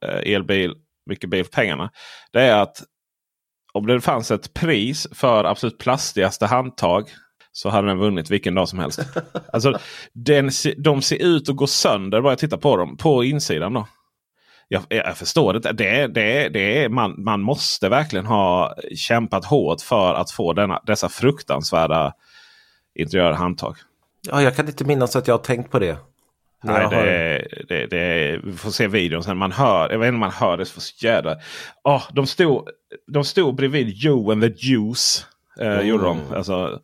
eh, elbil, mycket bil för pengarna. Det är att om det fanns ett pris för absolut plastigaste handtag så hade den vunnit vilken dag som helst. alltså, den, de ser ut att gå sönder bara jag tittar på dem. På insidan då. Jag, jag förstår det. det, det, det är, man, man måste verkligen ha kämpat hårt för att få denna, dessa fruktansvärda interiörhandtag. Ja, jag kan inte minnas att jag har tänkt på det. Nej, det, är, det, det vi får se videon sen. Man hör, jag vet inte om man hör det så. Oh, de, stod, de stod bredvid Joe and the Juice. Eh, mm. Gjorde de. Alltså,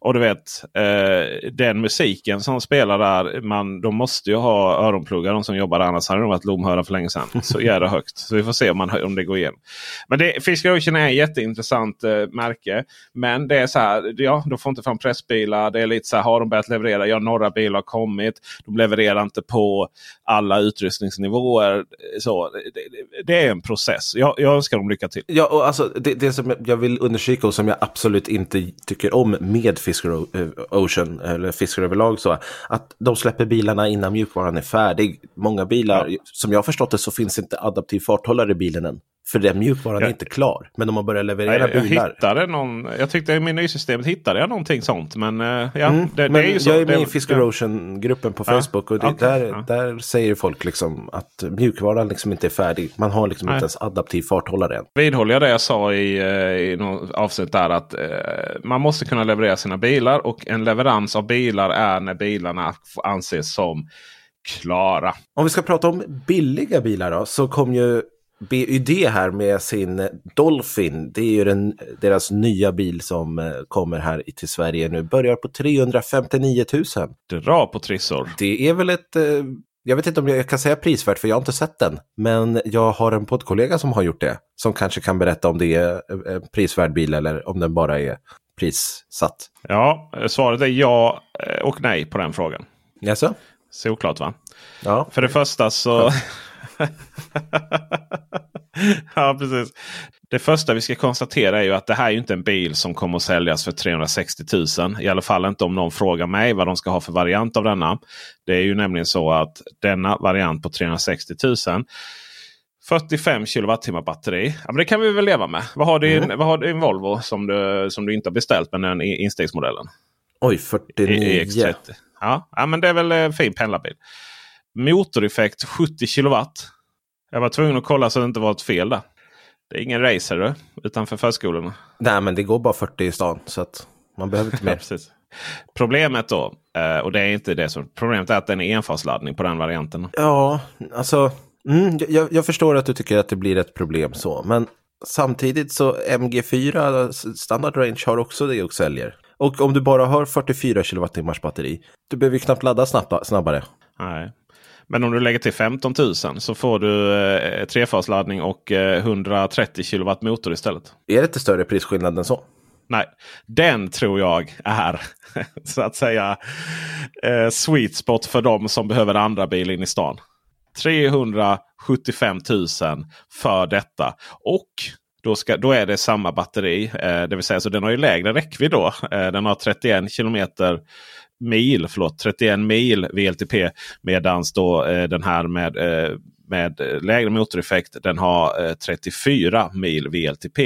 och du vet eh, den musiken som spelar där. Man, de måste ju ha öronpluggar de som jobbar där. Annars hade de varit lomhörda för länge sedan. Så jädra högt. Så vi får se om, man, om det går igenom. Men det, Fisker Ocean är ett jätteintressant eh, märke. Men det är så här. Ja, de får inte fram pressbilar. Det är lite så här. Har de börjat leverera? Ja, några bilar har kommit. De levererar inte på alla utrustningsnivåer. Så, det, det är en process. Jag, jag önskar dem lycka till. Ja, och alltså, det, det som jag vill understryka och som jag absolut inte tycker om med Fisker eh, Ocean, eller Fisker överlag, så att de släpper bilarna innan mjukvaran är färdig. Många bilar, ja. som jag har förstått det, så finns inte adaptiv farthållare i bilen än. För den mjukvaran är inte klar. Men om man börjar leverera jag, jag bilar. Hittade någon, jag tyckte i menysystemet hittade jag någonting sånt. Men uh, ja, Mm, det, men det är ju så. jag är med i Fisk Erosion-gruppen på Facebook och det, okej, där, där säger folk liksom att mjukvaran liksom inte är färdig. Man har liksom Nej. inte ens adaptiv farthållare än. vidhåller jag det jag sa i, eh, i något avsnitt där att eh, man måste kunna leverera sina bilar och en leverans av bilar är när bilarna anses som klara. Om vi ska prata om billiga bilar då, så kom ju BYD här med sin Dolphin. Det är ju den, deras nya bil som eh, kommer här till Sverige nu. Börjar på 359 000. Dra på trissor. Det är väl ett... eh, Jag vet inte om jag kan säga prisvärt för jag har inte sett den. Men jag har en poddkollega som har gjort det. Som kanske kan berätta om det är en prisvärd bil eller om den bara är prissatt. Ja, eh, svaret är ja eh, och nej på den frågan. Jaså? Såklart va? Ja. För det första så... [LAUGHS] [LAUGHS] ja, precis. Det första vi ska konstatera är ju att det här är inte en bil som kommer att säljas för 360 000. I alla fall inte om någon frågar mig vad de ska ha för variant av denna. Det är ju nämligen så att denna variant på 360 000 45 kilowattimmar batteri. Ja, men det kan vi väl leva med. Vad har du, en- vad har en Volvo som du, som du inte har beställt med den instegsmodellen? Oj, I- 49. EX30. Ja, ja, men det är väl en fin pendlarbil. Motoreffekt 70 kilowatt. Jag var tvungen att kolla så det inte var ett fel där. Det är ingen racer utanför förskolorna. Nej, men det går bara 40 i stan. Så att man behöver inte [LAUGHS] mer. precis. Problemet då, eh, och det är inte det som problemet är att den är enfasladdning på den varianten. Ja, alltså. Mm, jag, jag förstår att du tycker att det blir ett problem så. Men samtidigt så MG4 standard range har också det och säljer. Och om du bara har 44 kilowattimmars batteri. Du behöver ju knappt ladda snabba, snabbare. Nej. Men om du lägger till 15 000 så får du eh, trefasladdning och eh, 130 kilowatt motor istället. Är det inte större prisskillnad än så? Nej, den tror jag är [LAUGHS] så att säga eh, sweet spot för de som behöver en andra bil in i stan. 375 000 för detta. Och då, ska, då är det samma batteri. Eh, det vill säga så den har ju lägre räckvidd då. Eh, den har 31 kilometer mil, förlåt, 31 mil VLTP. Medans då eh, den här med, eh, med lägre motoreffekt den har eh, 34 mil VLTP.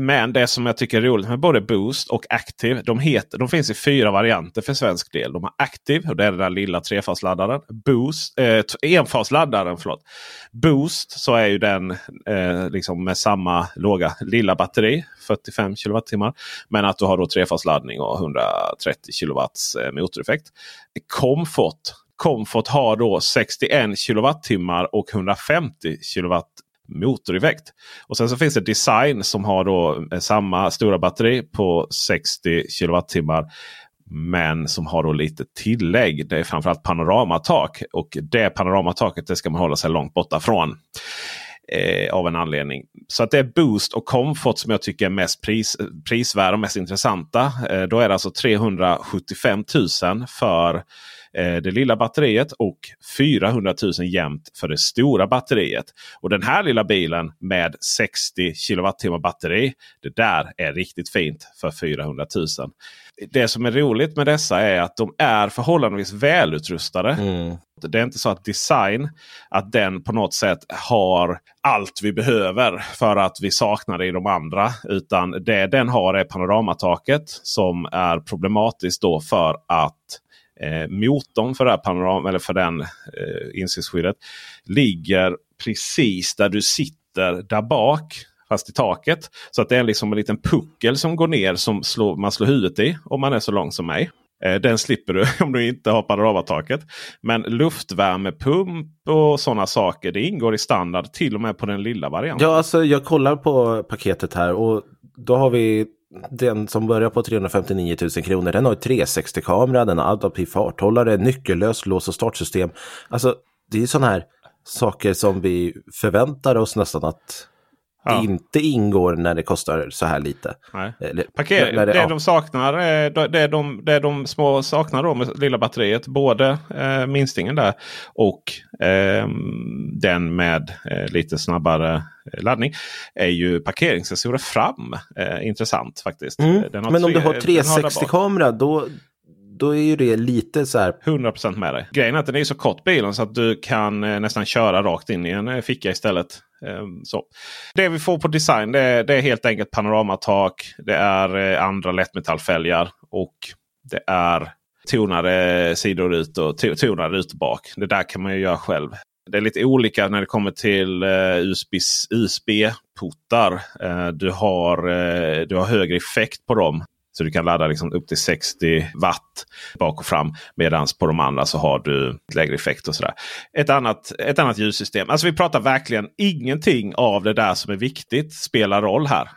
Men det som jag tycker är roligt med både Boost och Active. De, heter, de finns i fyra varianter för svensk del. De har Active och det är den där lilla trefasladdaren. Boost, eh, enfasladdaren, förlåt. Boost så är ju den eh, liksom med samma låga lilla batteri. 45 kilowattimmar. Men att du har då trefasladdning och 130 kilowatts eh, motoreffekt. Comfort. Comfort har då 61 kilowattimmar och 150 kilowatt motoreffekt. Och sen så finns det Design som har då eh, samma stora batteri på 60 kilowattimmar. Men som har då lite tillägg. Det är framförallt panoramatak. Och det panoramataket det ska man hålla sig långt borta från. Eh, av en anledning. Så att det är Boost och Comfort som jag tycker är mest pris, prisvärda och mest intressanta. Eh, då är det alltså 375 000 för det lilla batteriet och 400 000 jämnt för det stora batteriet. Och den här lilla bilen med 60 kilowattimmar batteri. Det där är riktigt fint för 400 000. Det som är roligt med dessa är att de är förhållandevis välutrustade. Det är inte så att design att den på något sätt har allt vi behöver för att vi saknar det i de andra. Utan det den har är panoramataket som är problematiskt då för att eh, motorn för, det här panoram eller för den eh, insynsskyddet ligger precis där du sitter där bak. Fast i taket. Så att det är liksom en liten puckel som går ner som slår, man slår huvudet i om man är så lång som mig. Eh, den slipper du [LAUGHS] om du inte har panoramataket. Men luftvärmepump och sådana saker det ingår i standard till och med på den lilla varianten. Ja, alltså jag kollar på paketet här och då har vi den som börjar på 359 000 kronor. Den har 360-kamera, den har adaptiv farthållare, nyckellös lås och startsystem. Alltså det är sådana här saker som vi förväntar oss nästan att Ja. det inte ingår när det kostar så här lite. Eller, Parkering, när det, ja. de saknar är det, är de, det de små saknar då med lilla batteriet. Både eh, minstingen där och eh, den med eh, lite snabbare eh, laddning. Är ju parkeringssensorer fram. Eh, intressant faktiskt. Mm. Men om tre- du har den där bak. 360-kamera då, då är ju det lite så här 100% med dig. Grejen är att den är så kort bilen så att du kan eh, nästan köra rakt in i en eh, ficka istället. Ehm, så. Det vi får på design det är, det är helt enkelt panoramatak. Det är eh, andra lättmetallfälgar och det är tonade sidor ut och tonade ut och bak. Det där kan man ju göra själv. Det är lite olika när det kommer till eh, USB-portar. USB ehm, du, har, eh, du har högre effekt på dem. Så du kan ladda liksom upp till 60 watt bak och fram. Medan på de andra så har du lägre effekt och sådär. Ett annat, ett annat ljussystem. Alltså vi pratar verkligen ingenting av det där som är viktigt spelar roll här.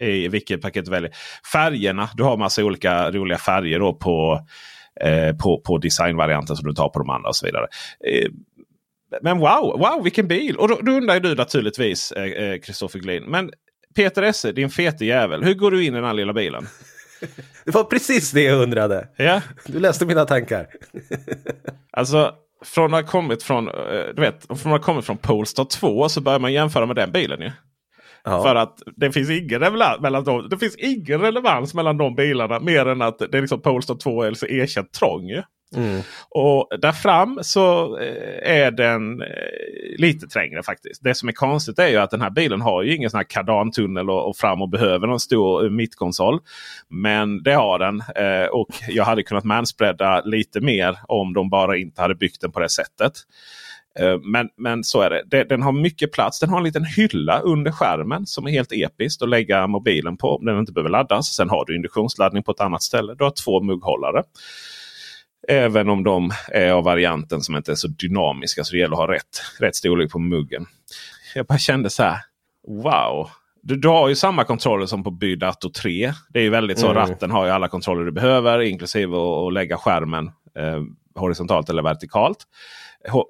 I vilket paket du väljer. Färgerna. Du har massa olika roliga färger då på, eh, på, på designvarianten som du tar på de andra och så vidare. Eh, men wow, wow vilken bil! Och då, då undrar du naturligtvis Kristoffer eh, eh Glin. Men Peter Esse, din fete jävel. Hur går du in i den här lilla bilen? [LAUGHS] Det var precis det jag undrade. Ja. Du läste mina tankar. [LAUGHS] alltså, från att ha kommit från, eh, du vet, från att ha kommit från Polestar 2 så börjar man jämföra med den bilen ju. Ja. För att det finns, ingen mellan dem, det finns ingen relevans mellan de bilarna mer än att det är liksom Polestar 2 är så erkänt trång. Ju. Mm. mm. Och där fram så eh, är den eh, lite trängre faktiskt. Det som är konstigt är ju att den här bilen har ju ingen sån här kardantunnel och, och fram och behöver någon stor eh, mittkonsol. Men det har den. Eh, och jag hade kunnat manspreada lite mer om de bara inte hade byggt den på det sättet. Men, men så är det. Den har mycket plats. Den har en liten hylla under skärmen som är helt episkt att lägga mobilen på om den inte behöver laddas. Sen har du induktionsladdning på ett annat ställe. Du har två mugghållare. Även om de är av varianten som inte är så dynamiska. Så det gäller att ha rätt, rätt storlek på muggen. Jag bara kände så här. Wow! Du, du har ju samma kontroller som på Bydato 3. Det är ju väldigt så. Mm. Ratten har ju alla kontroller du behöver. Inklusive att lägga skärmen eh, horisontalt eller vertikalt.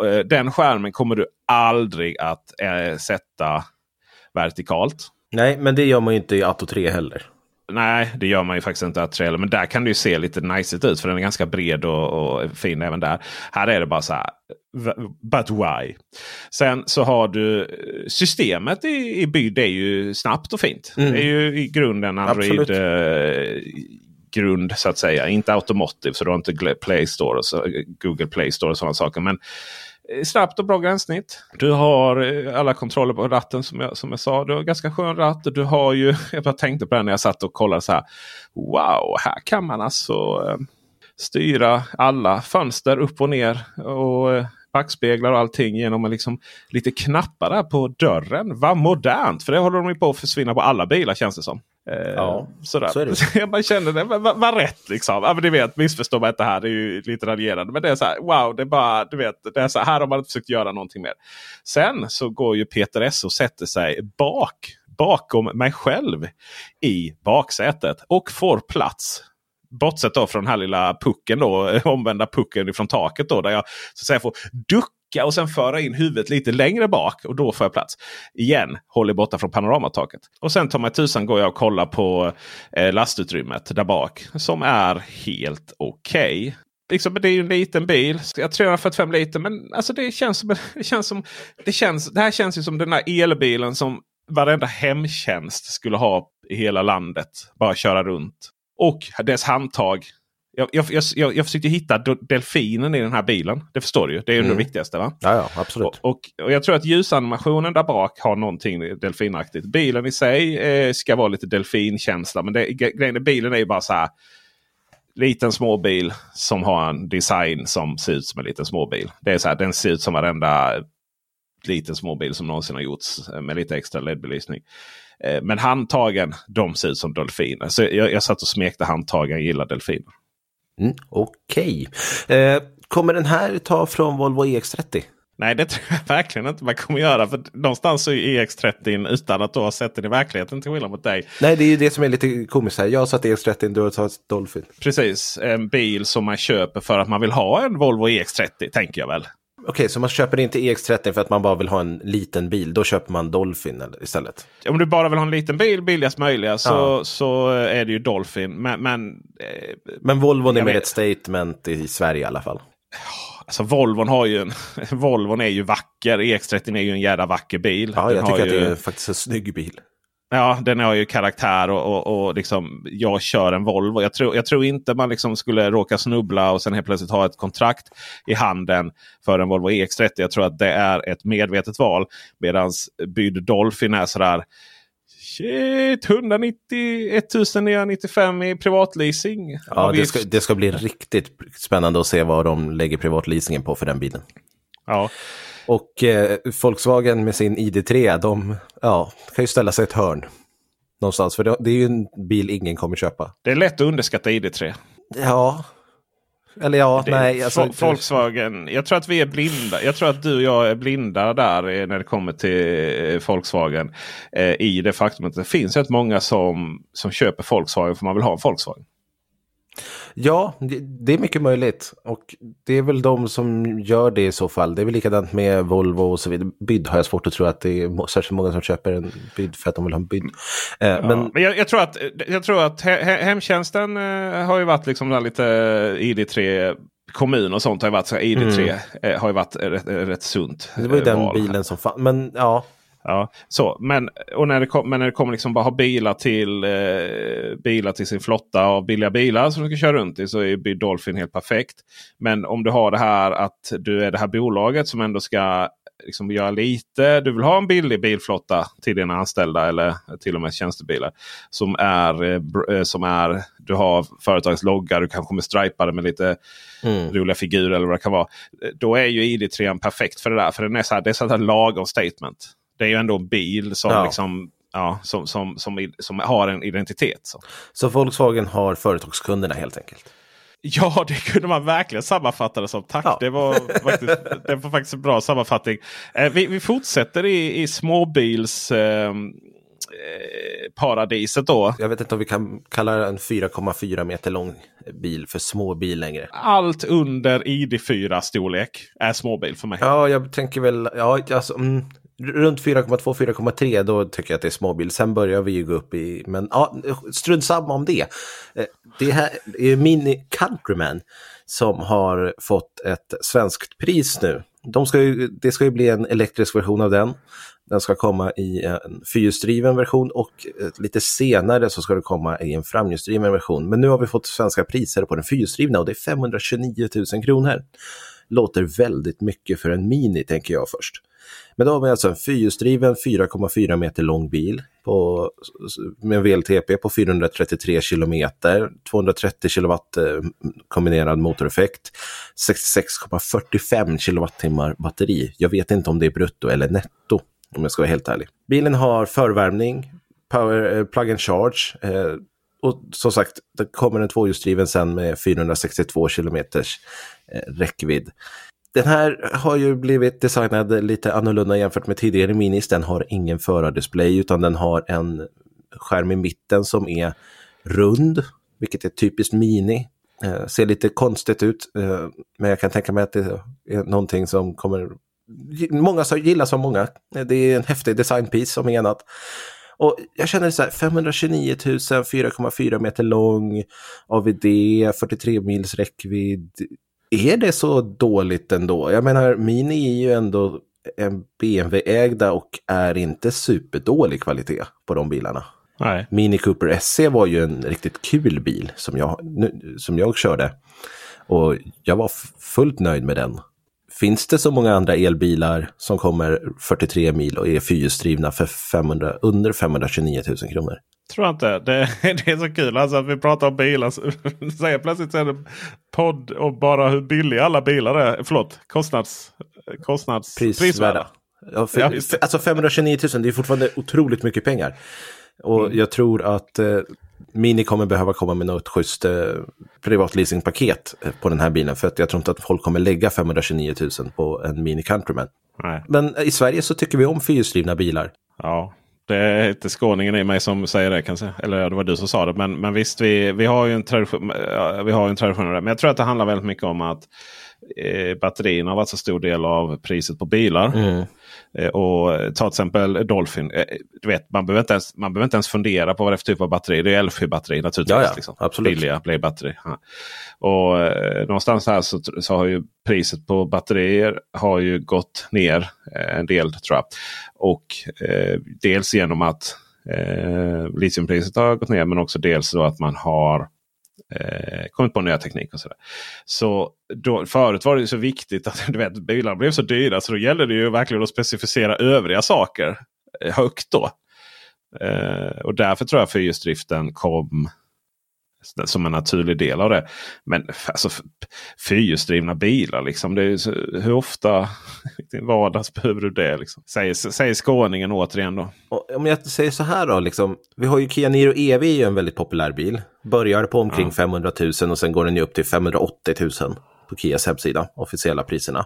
Eh, den skärmen kommer du aldrig att eh, sätta vertikalt. Nej, men det gör man ju inte i Atto 3 heller. Nej, det gör man ju faktiskt inte att trailer. Men där kan det ju se lite nice ut för den är ganska bred och, och, fin även där. Här är det bara så här. But why? Sen så har du eh, systemet i, i. Det är ju snabbt och fint. Mm. Det är ju i grunden Android eh, grund så att säga. Inte automotive så du har inte Play Store och så, Google Play Store och sådana saker. Men Eh, Eh, snabbt och bra gränssnitt. Du har eh, alla kontroller på ratten som jag, som jag sa. Du har ganska skön ratt. Du har ju, [LAUGHS] jag bara tänkte på det när jag satt och kollade så här. Wow, här kan man alltså eh, styra alla fönster upp och ner. Och eh, backspeglar och allting genom liksom lite knappar där på dörren. Vad modernt! För det håller de ju på att försvinna på alla bilar känns det som. Eh, ja, sådär. så är det. [LAUGHS] bara kände det var rätt liksom. Ja, men ni vet, missförstå mig inte här. Det är ju lite raljerande. Men det är så här, wow, det är bara, du vet, det är så här, här har man inte försökt göra någonting mer. Sen så går ju Peter S och sätter sig bak, bakom mig själv i baksätet och får plats bortsett då från den här lilla pucken då, [LAUGHS] omvända pucken från taket då. Där jag så att säga får ducka och sen föra in huvudet lite längre bak. Och då får jag plats. Igen, håll er borta från panoramataket. Och sen tar mig tusan går jag och kollar på eh, lastutrymmet där bak. Som är helt okej. Okay. Liksom, det är ju en liten bil. 345 liter. Men alltså det känns som... [LAUGHS] Det, känns som, det, känns, det här känns ju som den där elbilen som varenda hemtjänst skulle ha i hela landet. Bara köra runt. Och dess handtag. Jag, jag, jag, jag försökte hitta delfinen i den här bilen. Det förstår du ju. Det är ju mm. det viktigaste. va? Ja, ja absolut. Och, och, jag tror att ljusanimationen där bak har någonting delfinaktigt. Bilen i sig eh, ska vara lite delfinkänsla. Men det, grejen bilen är ju bara så här. Liten småbil som har en design som ser ut som en liten småbil. Det är så här, den ser ut som varenda liten småbil som någonsin har gjorts eh, med lite extra LED-belysning. Eh, men handtagen, de ser ut som delfiner. Så jag, jag satt och smekte handtagen, gillar delfiner. Mm, Okej. Okay. Eh, kommer den här ta från Volvo EX30? Nej, det tror jag [LAUGHS] verkligen inte man kommer göra. För någonstans är EX30 utan att du har sett den i verkligheten till skillnad mot dig. Nej, det är ju det som är lite komiskt här. Jag har satt EX30, du har tagit Dolphin. Precis, en bil som man köper för att man vill ha en Volvo EX30, tänker jag väl. Okej, okay, så man köper inte EX30 för att man bara vill ha en liten bil. Då köper man Dolphin istället? Om du bara vill ha en liten bil, billigast möjliga, så, ja. så är det ju Dolphin. Men, men, eh, men Volvon är mer ett statement i Sverige i alla fall. Alltså Volvon har ju en, [LAUGHS] Volvon är ju vacker. EX30 är ju en jävla vacker bil. Ja, jag tycker att det är faktiskt en snygg bil. Ja, den har ju karaktär och, och, och liksom, jag kör en Volvo. Jag tror, jag tror inte man liksom skulle råka snubbla och sen helt plötsligt ha ett kontrakt i handen för en Volvo EX30. Jag tror att det är ett medvetet val. Medan bydd Dolphin är sådär Shit, 190 1995 i privatleasing. Ja, det ska, det ska bli riktigt spännande att se vad de lägger privatleasingen på för den bilen. Ja. Och eh, Volkswagen med sin ID3, de ja, kan ju ställa sig ett hörn. Någonstans, för det, är ju en bil ingen kommer köpa. Det är lätt att underskatta ID3. Ja, eller ja, det, nej. Alltså, Volkswagen. Jag tror att vi är blinda. Jag tror att du och jag är blinda där när det kommer till eh, Volkswagen. Eh, I det faktum att det finns rätt många som, som köper Volkswagen för man vill ha en Volkswagen. Ja, det är mycket möjligt. Och det är väl de som gör det i så fall. Det är väl likadant med Volvo och så vidare. Bydd har jag svårt att tro att det är särskilt många som köper en bydd för att de vill ha en bydd. Eh, ja, men jag, jag, tror att, jag tror att he hemtjänsten eh, har ju varit liksom lite ID3 kommun och sånt har ju varit så ID3 mm. eh, har ju varit rätt, rätt sunt. Det var ju den val. bilen som fanns. Men ja, Ja, så, men, och när det, kom, men när det kommer liksom bara ha bilar till, eh, bilar till sin flotta av billiga bilar som du ska köra runt i så är Dolphin helt perfekt. Men om du har det här att du är det här bolaget som ändå ska liksom göra lite. Du vill ha en billig bilflotta till dina anställda eller till och med tjänstebilar. Som är, eh, eh som är du har företagets logga, du kanske kommer stripa det med lite mm. roliga figurer eller vad det kan vara. Då är ju ID3 perfekt för det där. För den är så här, det är så här lagom statement det är ju ändå en bil som, ja. liksom, ja, som, som, som, som, har en identitet. Så. så Volkswagen har företagskunderna helt enkelt? Ja, det kunde man verkligen sammanfatta det som. Tack! Ja. Det, var faktiskt, [LAUGHS] det var faktiskt en bra sammanfattning. Eh, vi, vi fortsätter i, i småbils... Ehm, eh, paradiset då. Jag vet inte om vi kan kalla en 4,4 meter lång bil för småbil längre. Allt under ID4 storlek är småbil för mig. Ja, jag tänker väl, ja, alltså, mm, runt 4,2-4,3 då tycker jag att det är småbil. Sen börjar vi ju gå upp i, men ja, strunt samma om det. Eh, det här är Mini Countryman som har fått ett svenskt pris nu. De ska ju, det ska ju bli en elektrisk version av den. Den ska komma i en fyrhjulsdriven version och eh, lite senare så ska det komma i en framhjulsdriven version. Men nu har vi fått svenska priser på den fyrhjulsdrivna och det är 529 000 kronor. Låter väldigt mycket för en Mini tänker jag först. Men då har vi alltså en fyrhjulsdriven 4,4 meter lång bil på, med en VLTP på 433 kilometer, 230 kilowatt eh, kombinerad motoreffekt, 66,45 kilowattimmar batteri. Jag vet inte om det är brutto eller netto om jag ska vara helt ärlig. Bilen har förvärmning, power, eh, plug and charge eh, och som sagt, det kommer en tvåhjulsdriven sen med 462 kilometers eh, räckvidd. Den här har ju blivit designad lite annorlunda jämfört med tidigare Minis. Den har ingen förardisplay utan den har en skärm i mitten som är rund, vilket är typiskt Mini. Eh, ser lite konstigt ut, eh, men jag kan tänka mig att det är någonting som kommer många som gillas av många. Det är en häftig designpiece som annat. Och jag känner så här, 529 000, 4,4 meter lång, AVD, 43 mils räckvidd är det så dåligt ändå? Jag menar, Mini är ju ändå en BMW-ägda och är inte superdålig kvalitet på de bilarna. Nej. Mini Cooper SC var ju en riktigt kul bil som jag, som jag körde. Och jag var fullt nöjd med den. Finns det så många andra elbilar som kommer 43 mil och är fyrhjulsdrivna för 500, under 529 000 kronor? Tror jag inte. Det, [LAUGHS] det är så kul alltså att vi pratar om bilar. säger [LAUGHS] plötsligt är det podd och bara hur billiga alla bilar är. Förlåt, kostnads, kostnads prisvärda. Ja, för, ja, alltså 529 000 det är fortfarande otroligt mycket pengar. Och mm. jag tror att eh, Mini kommer behöva komma med något schysst eh, privatleasingpaket eh, på den här bilen. För att jag tror inte att folk kommer lägga 529 000 på en Mini Countryman. Nej. Men i Sverige så tycker vi om fyrhjulsdrivna bilar. Ja, det är inte skåningen i mig som säger det kanske. Eller det var du som sa det. Men, men visst, vi, vi har ju en tradition. Vi har en tradition Men jag tror att det handlar väldigt mycket om att eh, batterierna har varit så stor del av priset på bilar. Mm. Eh, och ta till exempel Dolphin. Eh, du vet, man, behöver inte ens, man behöver inte ens fundera på vad det är för typ av batteri. Det är LFP-batteri naturligtvis. Ja, ja, liksom. absolut. Billiga Blade-batteri. Ja. Och eh, någonstans här så, så har ju priset på batterier har ju gått ner eh, en del tror jag. Och eh, dels genom att Eh, litiumpriset har gått ner men också dels så att man har eh, kommit på nya tekniker. Och sådär. så då, förut var det så viktigt att [LAUGHS] du vet, bilarna blev så dyra så då gällde det ju verkligen att specificera övriga saker eh, högt. då. Eh, och därför tror jag fyrhjulsdriften kom som en naturlig del av det. Men alltså, fyrhjulsdrivna bilar, liksom, det så, hur ofta [LAUGHS] i vardags behöver du det? Liksom? Säger, säger skåningen återigen då. Om jag säger så här då, liksom, vi har ju Kia Niro EV är ju en väldigt populär bil. Börjar på omkring ja. 500 000 och sen går den ju upp till 580 000 på Kias hemsida, officiella priserna.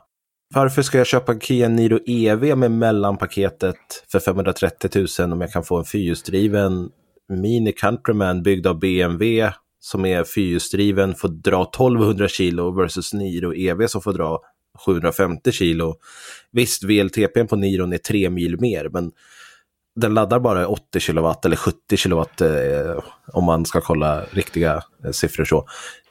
Varför ska jag köpa Kia Niro EV med mellanpaketet för 530 000 om jag kan få en fyrhjulsdriven Mini Countryman byggd av BMW som är fyrhjulsdriven får dra 1200 kilo versus Niro EV som får dra 750 kilo. Visst, VLTP på Niron är 3 mil mer, men den laddar bara 80 kilowatt eller 70 kilowatt eh, om man ska kolla riktiga eh, siffror så.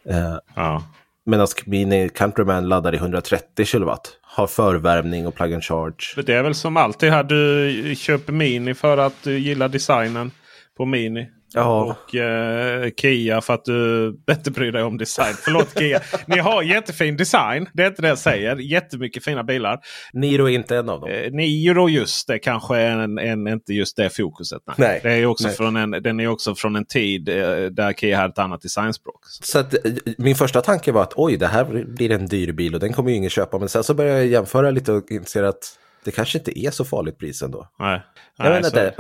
Eh, ja. Medan Mini Countryman laddar i 130 kilowatt. Har förvärmning och plug and charge. Det är väl som alltid här, du köper Mini för att du gillar designen på Mini. Ja. Och eh, Kia för att du bättre bryr dig om design. Förlåt Kia. Ni har jättefin design. Det är inte det jag säger. Jättemycket fina bilar. Niro är inte en av dem. Eh, Niro just det kanske är en, en, inte just det fokuset. Nej. nej det är också från en, den är också från en tid eh, där Kia hade ett annat designspråk. Så att, eh, min första tanke var att oj, det här blir en dyr bil och den kommer ju ingen köpa. Men sen så började jag jämföra lite och inser att det kanske inte är så farligt pris ändå. Nej. Jag Nej, inte,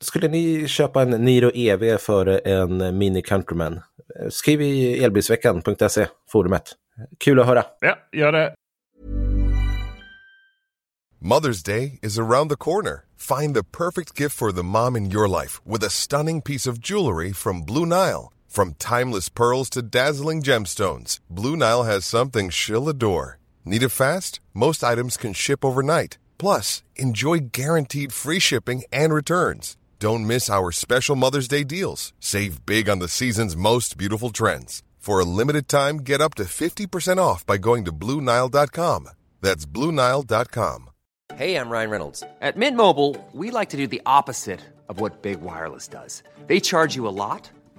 skulle ni köpa en Niro EV för en Mini Countryman? Skriv i elbilsveckan.se, forumet. Kul att höra. Ja, gör det. Mother's Day is around the corner. Find the perfect gift for the mom in your life with a stunning piece of jewelry from Blue Nile. From timeless pearls to dazzling gemstones, Blue Nile has something she'll adore. Need it fast? Most items can ship overnight. Plus, enjoy guaranteed free shipping and returns. Don't miss our special Mother's Day deals. Save big on the season's most beautiful trends. For a limited time, get up to 50% off by going to Bluenile.com. That's Bluenile.com. Hey, I'm Ryan Reynolds. At Mint Mobile, we like to do the opposite of what Big Wireless does. They charge you a lot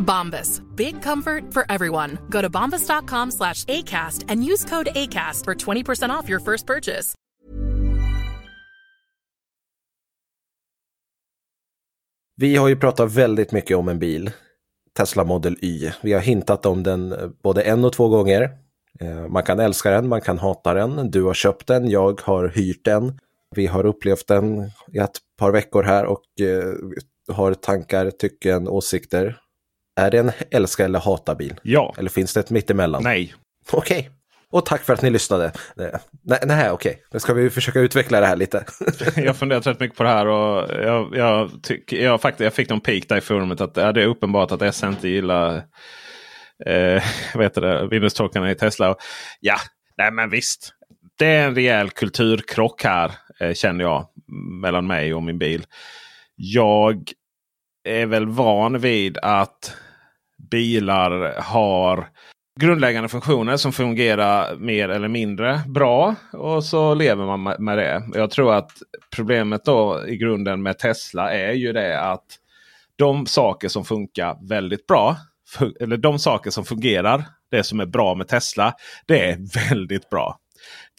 Bombas. Big comfort for everyone. Go to bombas.com slash ACAST and use code ACAST for 20% off your first purchase. Vi har ju pratat väldigt mycket om en bil, Tesla Model Y. Vi har hintat om den eh, både en och två gånger. Eh, man kan älska den, man kan hata den. Du har köpt den, jag har hyrt den. Vi har upplevt den i ett par veckor här och eh, har tankar, tycken, åsikter. Är det en älska eller hata bil? Ja. Eller finns det ett mittemellan? Nej. Okej. Okay. Och tack för att ni lyssnade. Eh, Nej, nej okej. Nu ska vi försöka utveckla det här lite. [LAUGHS] jag funderat rätt mycket på det här och jag, jag, tyck, jag, faktiskt, jag fick någon peak där i forumet att ja, det är uppenbart att S inte gillar eh, [LAUGHS] vad heter det, Windows-tolkarna i Tesla. Och, ja, nej men visst. Det är en rejäl kulturkrock här eh, känner jag mellan mig och min bil. Jag är väl van vid att bilar har grundläggande funktioner som fungerar mer eller mindre bra. Och så lever man med det. Jag tror att problemet då i grunden med Tesla är ju det att de saker som funkar väldigt bra. Eller de saker som fungerar. Det som är bra med Tesla. Det är väldigt bra.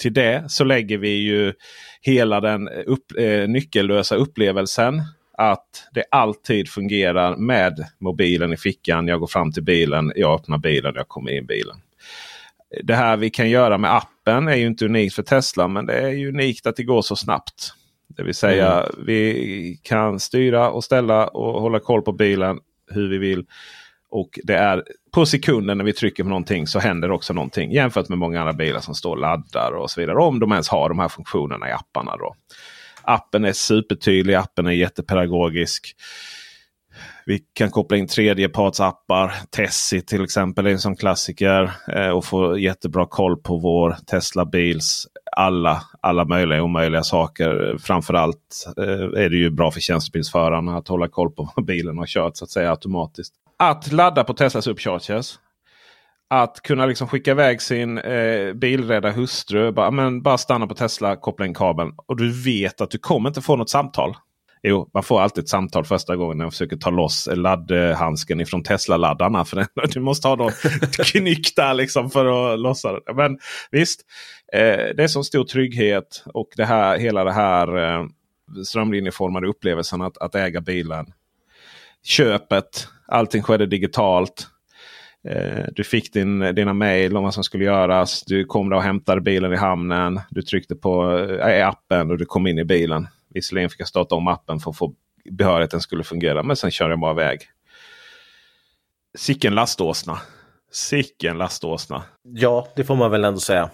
Till det så lägger vi ju hela den upp, eh, nyckellösa upplevelsen att det alltid fungerar med mobilen i fickan. Jag går fram till bilen, jag öppnar bilen, jag kommer in i bilen. Det här vi kan göra med appen är ju inte unikt för Tesla men det är unikt att det går så snabbt. Det vill säga mm. vi kan styra och ställa och hålla koll på bilen hur vi vill. Och det är på sekunden när vi trycker på någonting så händer också någonting. Jämfört med många andra bilar som står och laddar och så vidare. Om de ens har de här funktionerna i apparna. då. Appen är supertydlig, appen är jättepedagogisk. Vi kan koppla in tredjepartsappar. Tessie till exempel är en sån klassiker. Eh, och få jättebra koll på vår Tesla Bils alla, alla möjliga och omöjliga saker. Framförallt eh, är det ju bra för tjänstebilsförarna att hålla koll på vad bilen har kört så att säga automatiskt. Att ladda på Teslas Upchargers att kunna liksom skicka iväg sin eh, bilrädda hustru. Bara, men bara stanna på Tesla, koppla in kabeln. Och du vet att du kommer inte få något samtal. Jo, man får alltid ett samtal första gången när man försöker ta loss laddhandsken ifrån Tesla-laddarna. För [LAUGHS] du måste ha någon [LAUGHS] knyck där liksom för att lossa den. Men visst, eh, det är så stor trygghet och det här, hela det här eh, strömlinjeformade upplevelsen att, att äga bilen. Köpet, allting skedde digitalt. Eh, du fick din, dina mejl om vad som skulle göras. Du kom där och hämtade bilen i hamnen. Du tryckte på äh, appen och du kom in i bilen. Visserligen fick jag starta om appen för att få behörigheten skulle fungera. Men sen körde jag bara iväg. Sicken laståsna. Sicken laståsna. Ja, det får man väl ändå säga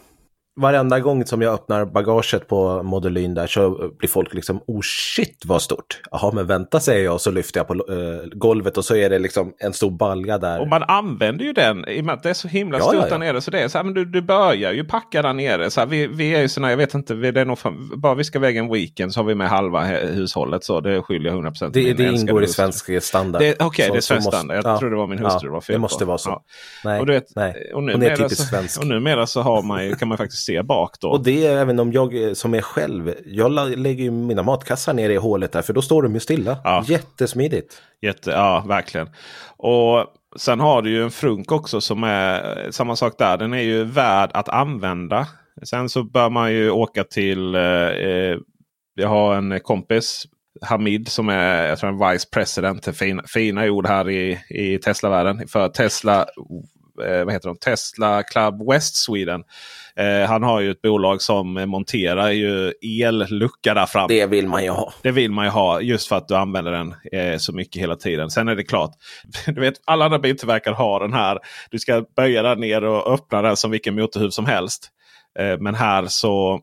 varenda gång som jag öppnar bagaget på Modelyn där så blir folk liksom oh shit vad stort. Jaha men vänta säger jag och så lyfter jag på äh, golvet och så är det liksom en stor balja där. Och man använder ju den i och med att det är så himla stort ja, ja. där nere. Så det är så här, men du, du börjar ju packa där nere. Så här, vi, vi är ju såna, jag vet inte, vi, det är nog, bara vi ska väga en weekend så har vi med halva hushållet. Så det skyller jag 100% Det, det ingår i svensk standard. Okej, okay, det är svensk standard. Jag ja, trodde det var min hustru ja, var fel Det måste på. vara så. Nej, och, du vet, nej. Och, numera, Hon är typiskt svensk. Och numera så har man ju, kan man faktiskt se bak då. Och det är även om jag som är själv, jag lägger ju mina matkassar ner i hålet där för då står de ju stilla. Ja. Jättesmidigt. Jätte, ja, verkligen. Och sen har du ju en frunk också som är samma sak där. Den är ju värd att använda. Sen så bör man ju åka till, eh, eh jag har en kompis Hamid som är jag tror en vice president. Fina, fina ord här i, i Tesla-världen. För Tesla, eh, vad heter de? Tesla Club West Sweden. Eh, han har ju ett bolag som monterar ju ellucka där fram. Det vill man ju ha. Det vill man ju ha just för att du använder den eh, så mycket hela tiden. Sen är det klart, [LAUGHS] du vet alla andra biltillverkare har den här. Du ska böja den ner och öppna den som vilken motorhuv som helst. Eh, men här så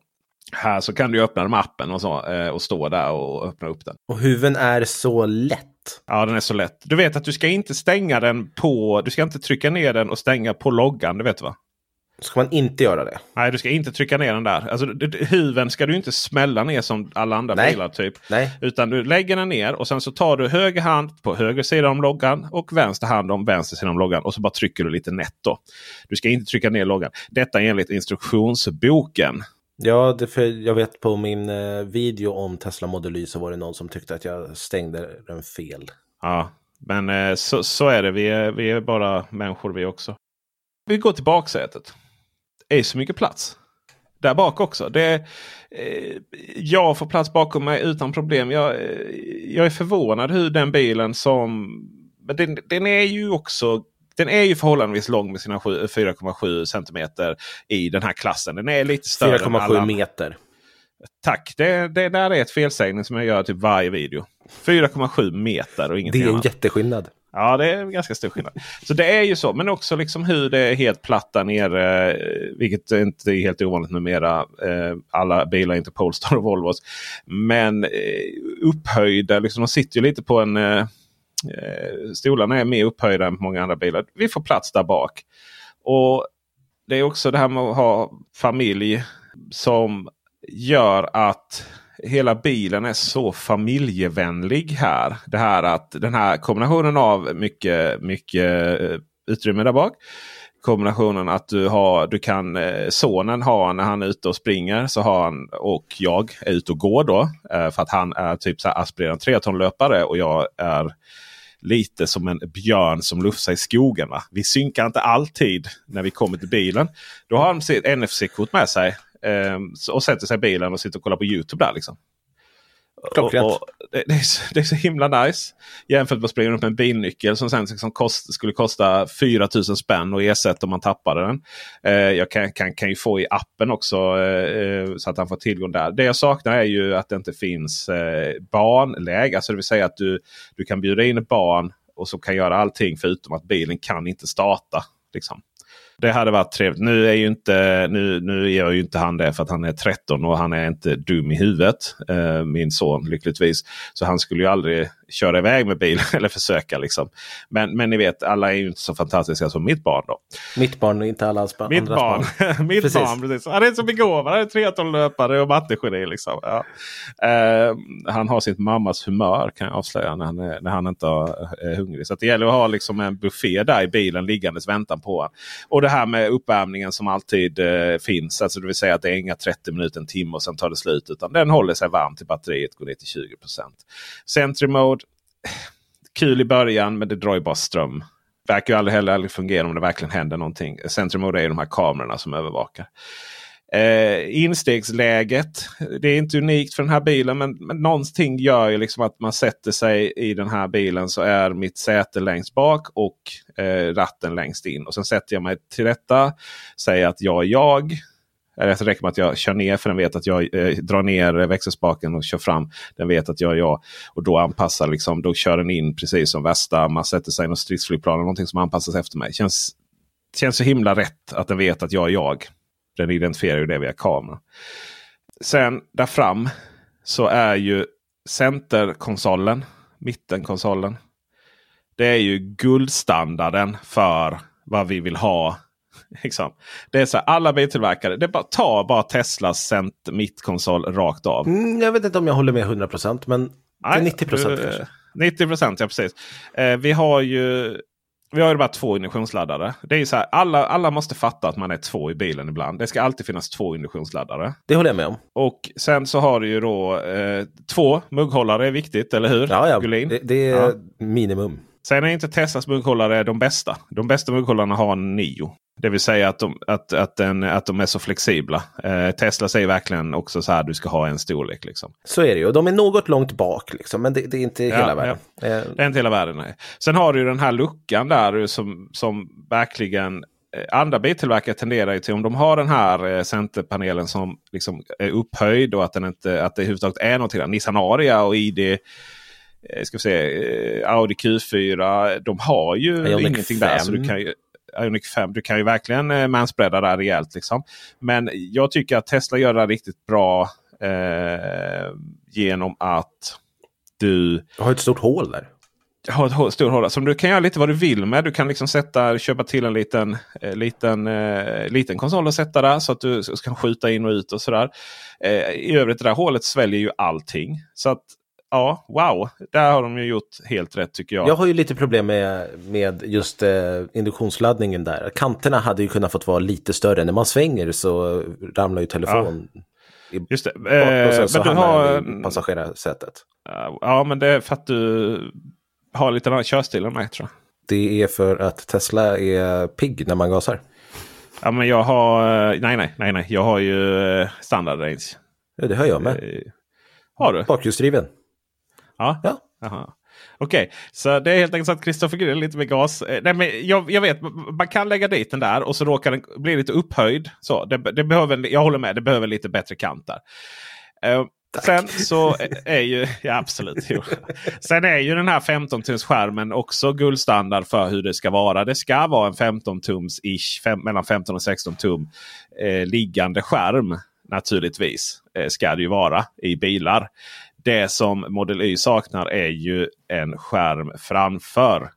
här så kan du öppna den med appen och, så, eh, och stå där och öppna upp den. Och huven är så lätt. Ja, den är så lätt. Du vet att du ska inte stänga den på... Du ska inte trycka ner den och stänga på loggan. Det vet du va? Ska man inte göra det? Nej, du ska inte trycka ner den där. Alltså, huven ska du inte smälla ner som alla andra Nej. bilar. Typ. Nej. Utan du lägger den ner och sen så tar du höger hand på höger sida om loggan och vänster hand om vänster sida om loggan. Och så bara trycker du lite nätt. Då. Du ska inte trycka ner loggan. Detta enligt instruktionsboken. Ja, det för jag vet på min eh, video om Tesla Model Y så var det någon som tyckte att jag stängde den fel. Ja, men eh, så, så är det. Vi är, vi är bara människor vi också. Vi går till baksätet är så mycket plats. Där bak också. Det, eh, jag får plats bakom mig utan problem. Jag, eh, jag är förvånad hur den bilen som... Men den, den är ju också den är ju förhållandevis lång med sina 4,7 cm i den här klassen. Den är lite större 4,7 meter. Tack! Det, det där är ett felsägning som jag gör typ varje video. 4,7 meter och ingenting Det är en annat. jätteskillnad. Ja, det är ganska stor skillnad. Så det är ju så. Men också liksom hur det är helt platt där nere. Eh, vilket inte är helt ovanligt numera. Eh, alla bilar är inte Polestar och Volvos. Men eh, upphöjda. Liksom, de sitter ju lite på en... Stolarna är mer upphöjda än på många andra bilar. Vi får plats där bak. Och det är också det här med att ha familj som gör att hela bilen är så familjevänlig här. Det här att den här kombinationen av mycket, mycket eh, utrymme där bak. Kombinationen att du har, du kan, eh, sonen har när han är ute och springer så har han och jag är ute och går då. Eh, för att han är typ så här aspirerande triathlonlöpare och jag är lite som en björn som lufsar i skogen. Va? Vi synkar inte alltid när vi kommer till bilen. Då har han sitt NFC-kort med sig och sätter sig i bilen och sitter och kollar på Youtube där. Liksom. Klockrent. Och, och det, det, är så, det är så himla nice. Jämfört med att springa runt med en bilnyckel som sen liksom kost, skulle kosta 4000 spänn och ersätta om man tappade den. Eh, jag kan, kan, kan ju få i appen också eh, så att han får tillgång där. Det jag saknar är ju att det inte finns eh, barnläge. Alltså det vill säga att du, du kan bjuda in ett barn och så kan göra allting förutom att bilen kan inte starta. Liksom. Det hade varit trevligt. Nu är ju inte, nu, nu gör ju inte han det för att han är 13 och han är inte dum i huvudet. Eh, min son lyckligtvis. Så han skulle ju aldrig köra iväg med bilen [LAUGHS] eller försöka. Liksom. Men, men ni vet, alla är ju inte så fantastiska som mitt barn. då. Mitt barn och inte alla andras barn. Mitt barn. [LAUGHS] Mitt Precis. barn precis. Han är så begåvad. Han är triathlonlöpare och mattegeni. Liksom. Ja. Eh, han har sitt mammas humör kan jag avslöja när han, är, när han inte är är hungrig. Så det gäller att ha liksom en buffé där i bilen liggandes väntan på honom. Och det här med uppvärmningen som alltid eh, finns. Alltså det vill säga att det är inga 30 minuter, en timme och sen tar det slut. Utan den håller sig varm till batteriet går ner till 20 Sentry Mode. Kul i början men det drar ju bara ström. Verkar ju aldrig heller aldrig fungera om det verkligen händer någonting. Centrum Mode är ju de här kamerorna som övervakar. Eh, instegsläget. Det är inte unikt för den här bilen men, men någonting gör ju liksom att man sätter sig i den här bilen så är mitt säte längst bak och eh, ratten längst in. Och sen sätter jag mig till rätta. Säger att jag är jag. Eller det räcker med att jag kör ner för den vet att jag eh, drar ner växelspaken och kör fram. Den vet att jag är jag. Och då anpassar liksom, då kör den in precis som värsta. Man sätter sig i något stridsflygplan eller någonting som anpassas efter mig. Känns, känns så himla rätt att den vet att jag är jag. Den identifierar ju det via kameran. Sen där fram så är ju centerkonsolen, mittenkonsolen. Det är ju guldstandarden för vad vi vill ha. [LAUGHS] Liksom. Det är så här, alla biltillverkare, det bara, ta bara Teslas cent mittkonsol rakt av. Mm, jag vet inte om jag håller med 100% men till 90 procent du, kanske. 90 procent, ja precis. Eh, vi har ju vi har ju bara två induktionsladdare. Det är så här, alla, alla måste fatta att man är två i bilen ibland. Det ska alltid finnas två induktionsladdare. Det håller jag med om. Och sen så har du ju då eh, två mugghållare är viktigt, eller hur? Ja, ja. Det, det är Ja. minimum. Sen är inte Teslas mugghållare de bästa. De bästa mugghållarna har nio. Det vill säga att de, att, att den, att de är så flexibla. Eh, Tesla säger verkligen också så här du ska ha en storlek. Liksom. Så är det ju. Och de är något långt bak liksom. Men det, det är inte Ja, hela världen. Eh, Det är inte hela världen. Nej. Sen har du den här luckan där som, som verkligen eh, andra biltillverkare tenderar ju till om de har den här eh, centerpanelen som liksom är upphöjd och att, den inte, att det överhuvudtaget är någonting. där. Nissan Aria och ID ska vi se, eh, Audi Q4. De har ju Ioniq ingenting där. Så 5. du kan ju, Ioniq 5. Du kan ju verkligen eh, manspreada där rejält. Liksom. Men jag tycker att Tesla gör det här riktigt bra eh, genom att du har ett stort hål där. har ett stort hål som du kan göra lite vad du vill med. Du kan liksom sätta, köpa till en liten, eh, liten, eh, liten konsol och sätta där så att du s- kan skjuta in och ut och sådär. Eh, I övrigt det där hålet sväljer ju allting. Så att ja, wow. Där har de ju gjort helt rätt tycker jag. Jag har ju lite problem med, med just eh, induktionsladdningen där. Kanterna hade ju kunnat fått vara lite större. När man svänger så ramlar ju telefon i Just det. bak och sen Eh, så men du har, passagerarsätet. ja, men det är för att du har lite annan körstil än mig tror jag. Det är för att Tesla är pigg när man gasar. Ja, men jag har, eh, nej, nej, nej, nej. Jag har ju eh, standard range. Ja, det har jag med. Eh, Har du? Bakhjulsdriven. Ja. Ja. Okej, så det är helt enkelt så att Kristoffer Grill är lite med gas. Eh, Nej, men jag, jag vet, man kan lägga dit den där och så råkar den bli lite upphöjd. Så det, det behöver, jag håller med, det behöver lite bättre kant där. Eh, Sen så är ju, ja absolut. Jo. Sen är ju den här 15 tums skärmen också guldstandard för hur det ska vara. Det ska vara en 15 tums ish, fem, mellan 15 och 16 tum eh, liggande skärm. Naturligtvis eh, ska det ju vara i bilar. Det som Model Y saknar är ju en skärm framför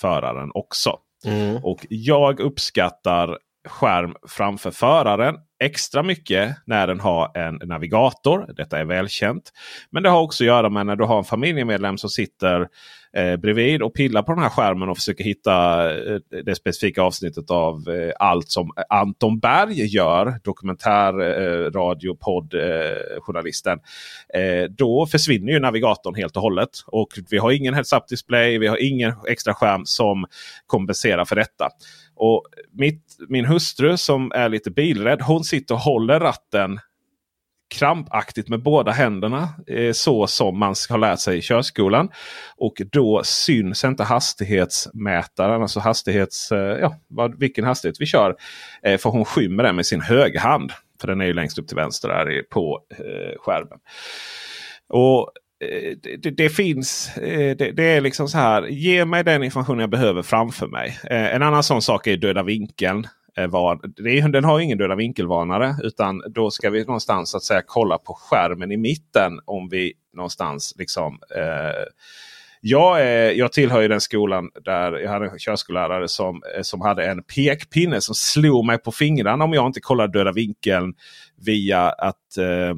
föraren också. Mm. Och jag uppskattar skärm framför föraren extra mycket när den har en navigator. Detta är välkänt. Men det har också att göra med när du har en familjemedlem som sitter eh, bredvid och pillar på den här skärmen och försöker hitta eh, det specifika avsnittet av eh, allt som Anton Berg gör. Dokumentär, eh, radio, podd, eh, journalisten. Eh, då försvinner ju navigatorn helt och hållet. Och vi har ingen heads-up display. Vi har ingen extra skärm som kompenserar för detta. Och mitt, min hustru som är lite bilrädd. Hon sitter och håller ratten krampaktigt med båda händerna. Eh, så som man har lärt sig i körskolan. Och då syns inte hastighetsmätaren, alltså hastighets, eh, ja, vad, vilken hastighet vi kör. Eh, för hon skymmer den med sin högerhand. För den är ju längst upp till vänster där på eh, skärmen. Och Eh, det, det, finns, eh, det, det är liksom så här. Ge mig den information jag behöver framför mig. Eh, en annan sån sak är döda vinkeln. Den har ingen döda vinkelvarnare. Utan då ska vi någonstans så att säga kolla på skärmen i mitten. Om vi någonstans liksom eh, jag, är, jag tillhör ju den skolan där jag hade en körskollärare som, som hade en pekpinne som slog mig på fingrarna om jag inte kollade döda vinkeln via att eh,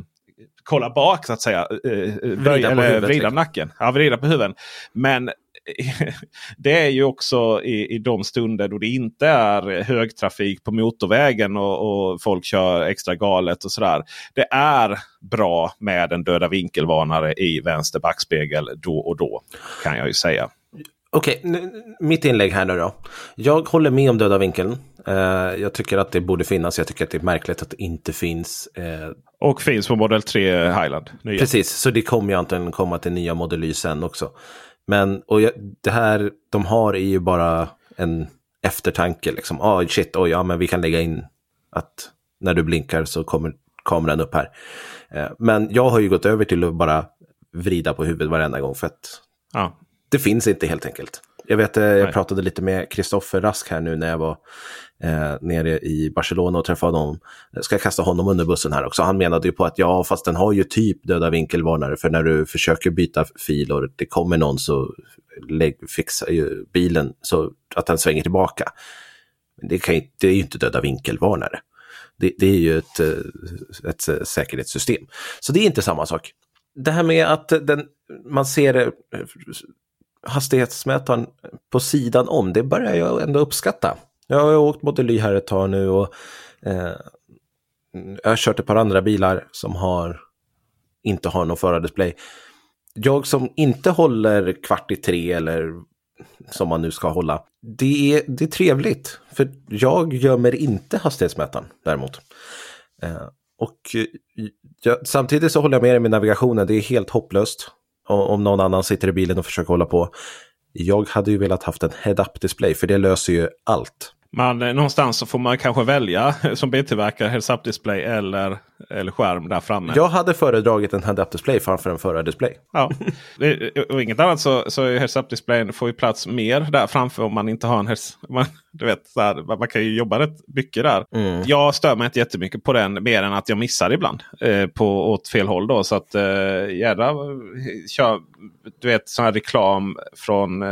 kolla bak så att säga. Eh, eh, Vrida på huvudet, vrida liksom. nacken. Ja, vrida på huvudet. Men [LAUGHS] det är ju också i, i de stunder då det inte är högtrafik på motorvägen och, och folk kör extra galet och sådär. Det är bra med en döda vinkelvarnare i vänster backspegel då och då. Kan jag ju säga. Okej, nu- mitt inlägg här nu då. Jag håller med om döda vinkeln. Eh, jag tycker att det borde finnas. Jag tycker att det är märkligt att det inte finns. Eh, Och finns på Model 3 Highland. Nya. Precis, så det kommer ju antagligen komma till nya Model Y sen också. Men och jag, det här de har är ju bara en eftertanke. Liksom. Ah, shit, oj, ja, men vi kan lägga in att när du blinkar så kommer kameran upp här. Eh, men jag har ju gått över till att bara vrida på huvudet varenda gång för att Ja. Det finns inte helt enkelt. Jag vet, eh, jag Nej. pratade lite med Kristoffer Rask här nu när jag var eh, nere i Barcelona och träffade honom. Jag ska kasta honom under bussen här också. Han menade ju på att ja, fast den har ju typ döda vinkelvarnare för när du försöker byta fil och det kommer någon så fixar ju bilen så att den svänger tillbaka. Men det, kan ju, det är ju inte döda vinkelvarnare. Det, det är ju ett, eh, ett eh, säkerhetssystem. Så det är inte samma sak. Det här med att den, man ser hastighetsmätaren på sidan om, det börjar jag ändå uppskatta. Jag har åkt Model Y här ett tag nu och eh, jag har kört ett par andra bilar som har inte har någon förardisplay. Jag som inte håller kvart i tre eller som man nu ska hålla, det är, det är trevligt. För jag gömmer inte hastighetsmätaren däremot. Eh, och eh, jag, samtidigt så håller jag med dig med navigationen, det är helt hopplöst. Om någon annan sitter i bilen och försöker hålla på. Jag hade ju velat haft en head-up display för det löser ju allt. Man, eh, någonstans så får man kanske välja [LAUGHS] som biltillverkare heads-up display eller, eller skärm där framme. Jag hade föredragit en head-up display framför en förardisplay. Ja. Det- Och inget annat så, så är heads-up displayen får ju plats mer där framför om man inte har en heads [LAUGHS] man, du vet, så här, man kan ju jobba rätt mycket där. Mm. Jag stör mig inte jättemycket på den mer än att jag missar ibland. Eh, på, åt fel håll då. Så att eh, jädra, kör, du vet sån här reklam från eh,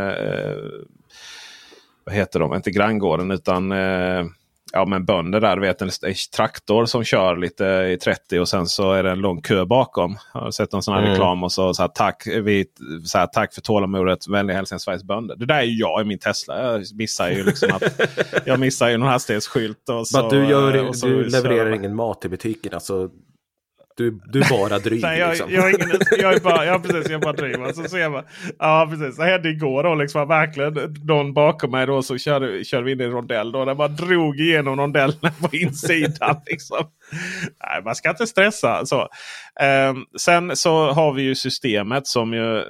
vad heter de? Inte granngården utan eh, ja, men bönder där. Du vet en traktor som kör lite i 30 och sen så är det en lång kö bakom. Jag har sett en sån här Mm. reklam och så, så här, tack, vi, så här, tack för tålamodet. Vänlig hälsning Sveriges bönder. Det där är ju jag i min Tesla. Jag missar ju liksom att [LAUGHS] jag missar ju någon hastighetsskylt. Och så, Men du, gör, och så- du så- levererar ingen mat i butiken, alltså. Du, du är bara dryg. Nej, jag, liksom. jag, är ingen, [LAUGHS] jag är bara, ja, precis, jag bara driver. Så ser man, ja, precis. Det hände igår då. Liksom, verkligen, någon bakom mig då så körde, körde vi in i en rondell. Då, där man drog igenom rondellen på insidan. [LAUGHS] Liksom. Nej, man ska inte stressa. Så. Ehm, sen så har vi ju systemet som ju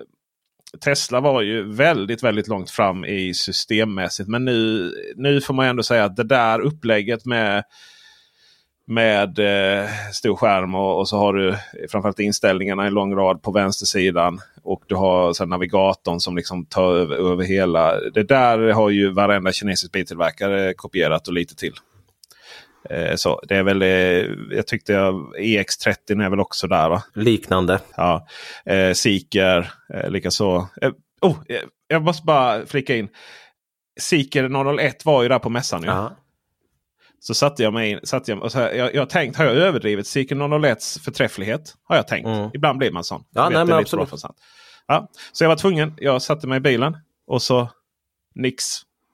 Tesla var ju väldigt, väldigt långt fram i systemmässigt. Men nu, nu får man ändå säga att det där upplägget med med eh, stor skärm och, och, så har du framförallt inställningarna i lång rad på vänstersidan. Och du har sen navigatorn som liksom tar över, över hela. Det där har ju varenda kinesisk biltillverkare kopierat och lite till. Eh, så det är väl, eh, jag tyckte EX30 är väl också där va? Liknande. Ja. Eh, Seeker eh, likaså. Eh, oh, eh, jag måste bara flika in. Seeker 001 var ju där på mässan. Ju. Ja. Så satte jag mig in. Satte jag, så här, jag, jag har tänkt, har jag överdrivit Seeker 001s förträfflighet? Har jag tänkt. Mm. Ibland blir man sån. Ja, nej, men absolut. Ja, så jag var tvungen. Jag satte mig i bilen och så nix.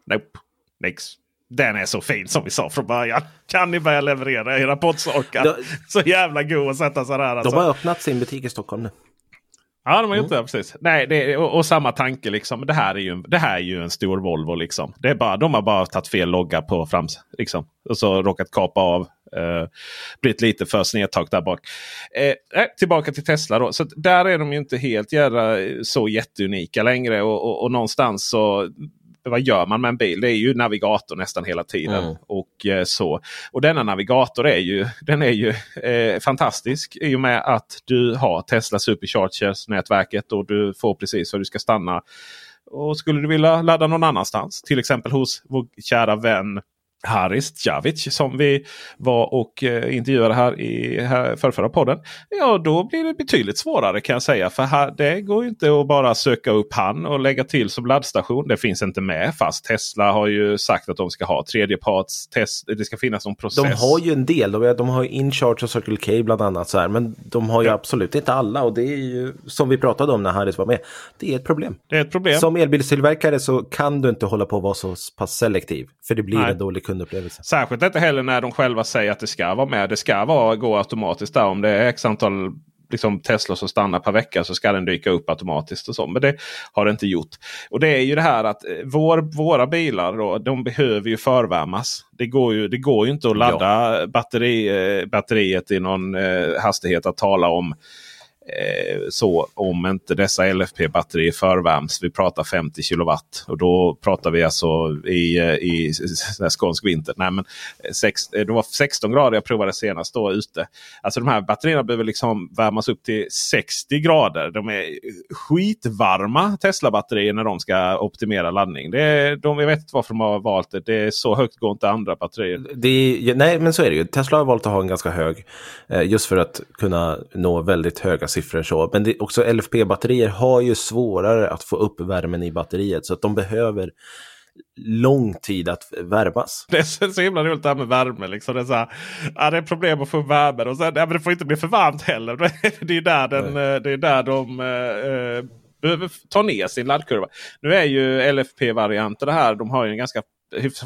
Nope. Nix. Den är så fin som vi sa från början. Kan ni börja leverera era poddsorkar? Så jävla god att sätta sig där. Alltså. De har öppnat sin butik i Stockholm nu. Ja, de har gjort mm. det. Precis. Nej, det, och, och, samma tanke. Liksom. Det, här är ju, det här är ju en stor Volvo. Liksom. Det är bara, de har bara tagit fel logga på frams. Liksom. Och så råkat kapa av. Eh, blivit lite för snedtak där bak. Eh, tillbaka till Tesla då. Så där är de ju inte helt jävla så jätteunika längre. Och, och, och någonstans så vad gör man med en bil? Det är ju navigator nästan hela tiden. Mm. Och eh, så. Och denna navigator är ju, den är ju eh, fantastisk i och med att du har Tesla Superchargers nätverket och du får precis var du ska stanna. Och skulle du vilja ladda någon annanstans, till exempel hos vår kära vän Haris Djavic som vi var och eh, intervjuade här i här, förra podden. Ja, då blir det betydligt svårare kan jag säga. För här, det går inte att bara söka upp han och lägga till som laddstation. Det finns inte med. Fast Tesla har ju sagt att de ska ha tredjeparts test. Det ska finnas någon process. De har ju en del. De, de har InCharge och Circle K bland annat. Så här, men de har ju ja. absolut inte alla. Och det är ju som vi pratade om när Haris var med. Det är ett problem. Det är ett problem. Som elbilstillverkare så kan du inte hålla på att vara så pass selektiv. För det blir Nej. en dålig kundupplevelse. Särskilt inte heller när de själva säger att det ska vara med. Det ska vara, gå automatiskt där. Om det är x antal liksom Tesla som stannar per vecka så ska den dyka upp automatiskt. och så. Men det har det inte gjort. Och det är ju det här att eh, vår, våra bilar då, de behöver ju förvärmas. Det går ju, det går ju inte att ladda ja. batteri, eh, batteriet i någon eh, hastighet att tala om Eh, så om inte dessa LFP-batterier förvärms. Vi pratar 50 kilowatt och då pratar vi alltså i, eh, i, i skånsk vinter. Nej, men eh, sex, det var 16 grader jag provade senast då ute. Alltså de här batterierna behöver liksom värmas upp till 60 grader. De är skitvarma Tesla-batterier när de ska optimera laddning. Det är, de, jag vet inte varför de har valt det. Det är så högt går inte andra batterier. Det, nej, men så är det ju. Tesla har valt att ha en ganska hög just för att kunna nå väldigt höga siffror så. Men det, också LFP-batterier har ju svårare att få upp värmen i batteriet så att de behöver lång tid att värmas. Det är så himla roligt det här med värme. Liksom. Det, är så här, ja, det är problem att få värme och sen, ja, men det får inte bli för varmt heller. [LAUGHS] Det är där, den, det är där de eh, behöver ta ner sin laddkurva. Nu är ju LFP-varianter det här. De har ju en ganska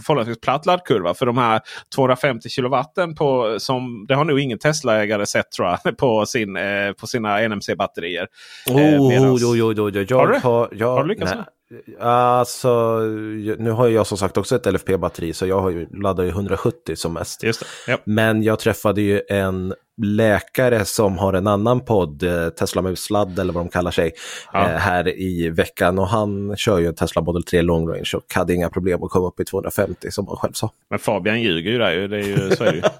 förhållandevis platt laddkurva. För de här 250 kilowatten på, som det har nog ingen Tesla-ägare sett tror jag, [LAUGHS] på, sin, eh, på sina NMC-batterier. Oh, eh, medans... oh, oh, oh, Jag har du? Har, jag, har du lyckats? Alltså, nu har jag som sagt också ett LFP-batteri så jag har ju, laddar ju 170 som mest. Ja. Men jag träffade ju en läkare som har en annan podd, eh, Tesla med sladd eller vad de kallar sig, ja. eh, här i veckan. Och han kör ju en Tesla Model 3 long range och hade inga problem att komma upp i 250 som han själv sa. Men Fabian ljuger ju där Det är ju, så är det ju. [LAUGHS]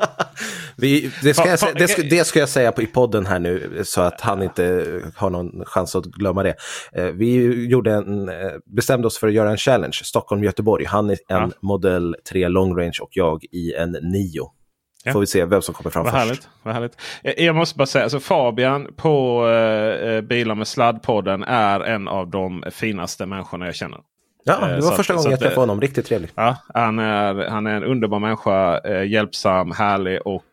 Vi, det, ska jag, det, ska, det ska jag säga på, i podden här nu så att han inte har någon chans att glömma det. Eh, vi gjorde en, bestämde oss för att göra en challenge, Stockholm-Göteborg. Han i en ja. Model 3 long range och jag i en 9. Ja. Får vi se vem som kommer fram vad först. Härligt, vad härligt. Jag måste bara säga, alltså Fabian på eh, Bilar med sladd-podden är en av de finaste människorna jag känner. Ja, det var så första gången jag träffade honom. Riktigt trevlig. Ja, han, är, han är en underbar människa. Eh, hjälpsam, härlig och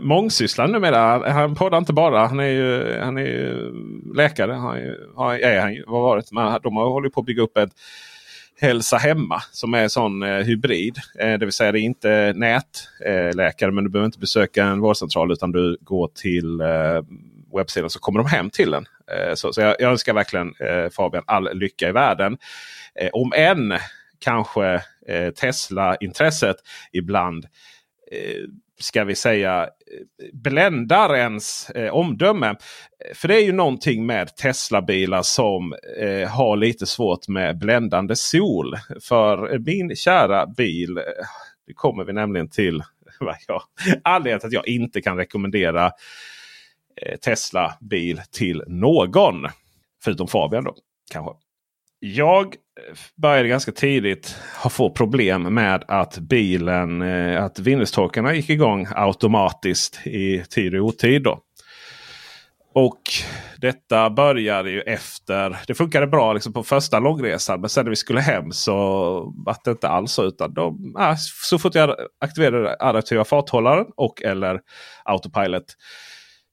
mångsysslande numera. Han poddar inte bara. Han är ju, han är ju läkare. Han är, är han vad varit. Men de har hållit på att bygga upp ett Hälsa Hemma som är en sån eh, hybrid. Eh, det vill säga det är inte nätläkare eh, men du behöver inte besöka en vårdcentral utan du går till eh, webbsidan så kommer de hem till en. Eh, så, så jag, jag, önskar verkligen eh, Fabian all lycka i världen. Eh, om än kanske eh, Tesla-intresset ibland eh, ska vi säga bländar ens eh, omdöme. För det är ju någonting med Tesla-bilar som eh, har lite svårt med bländande sol. För min kära bil, eh, det kommer vi nämligen till [LAUGHS] jag, anledningen till att jag inte kan rekommendera eh, Tesla bil till någon. Förutom Fabian då kanske. Jag eh, började ganska tidigt få problem med att bilen, eh, att vindrutetorkarna gick igång automatiskt i tid och otid. Då. Och detta började ju efter. Det funkade bra liksom på första långresan. Men sen när vi skulle hem så var det inte alls så. Utan de, ah, så fort jag aktiverade adaptiva farthållaren och eller autopilot.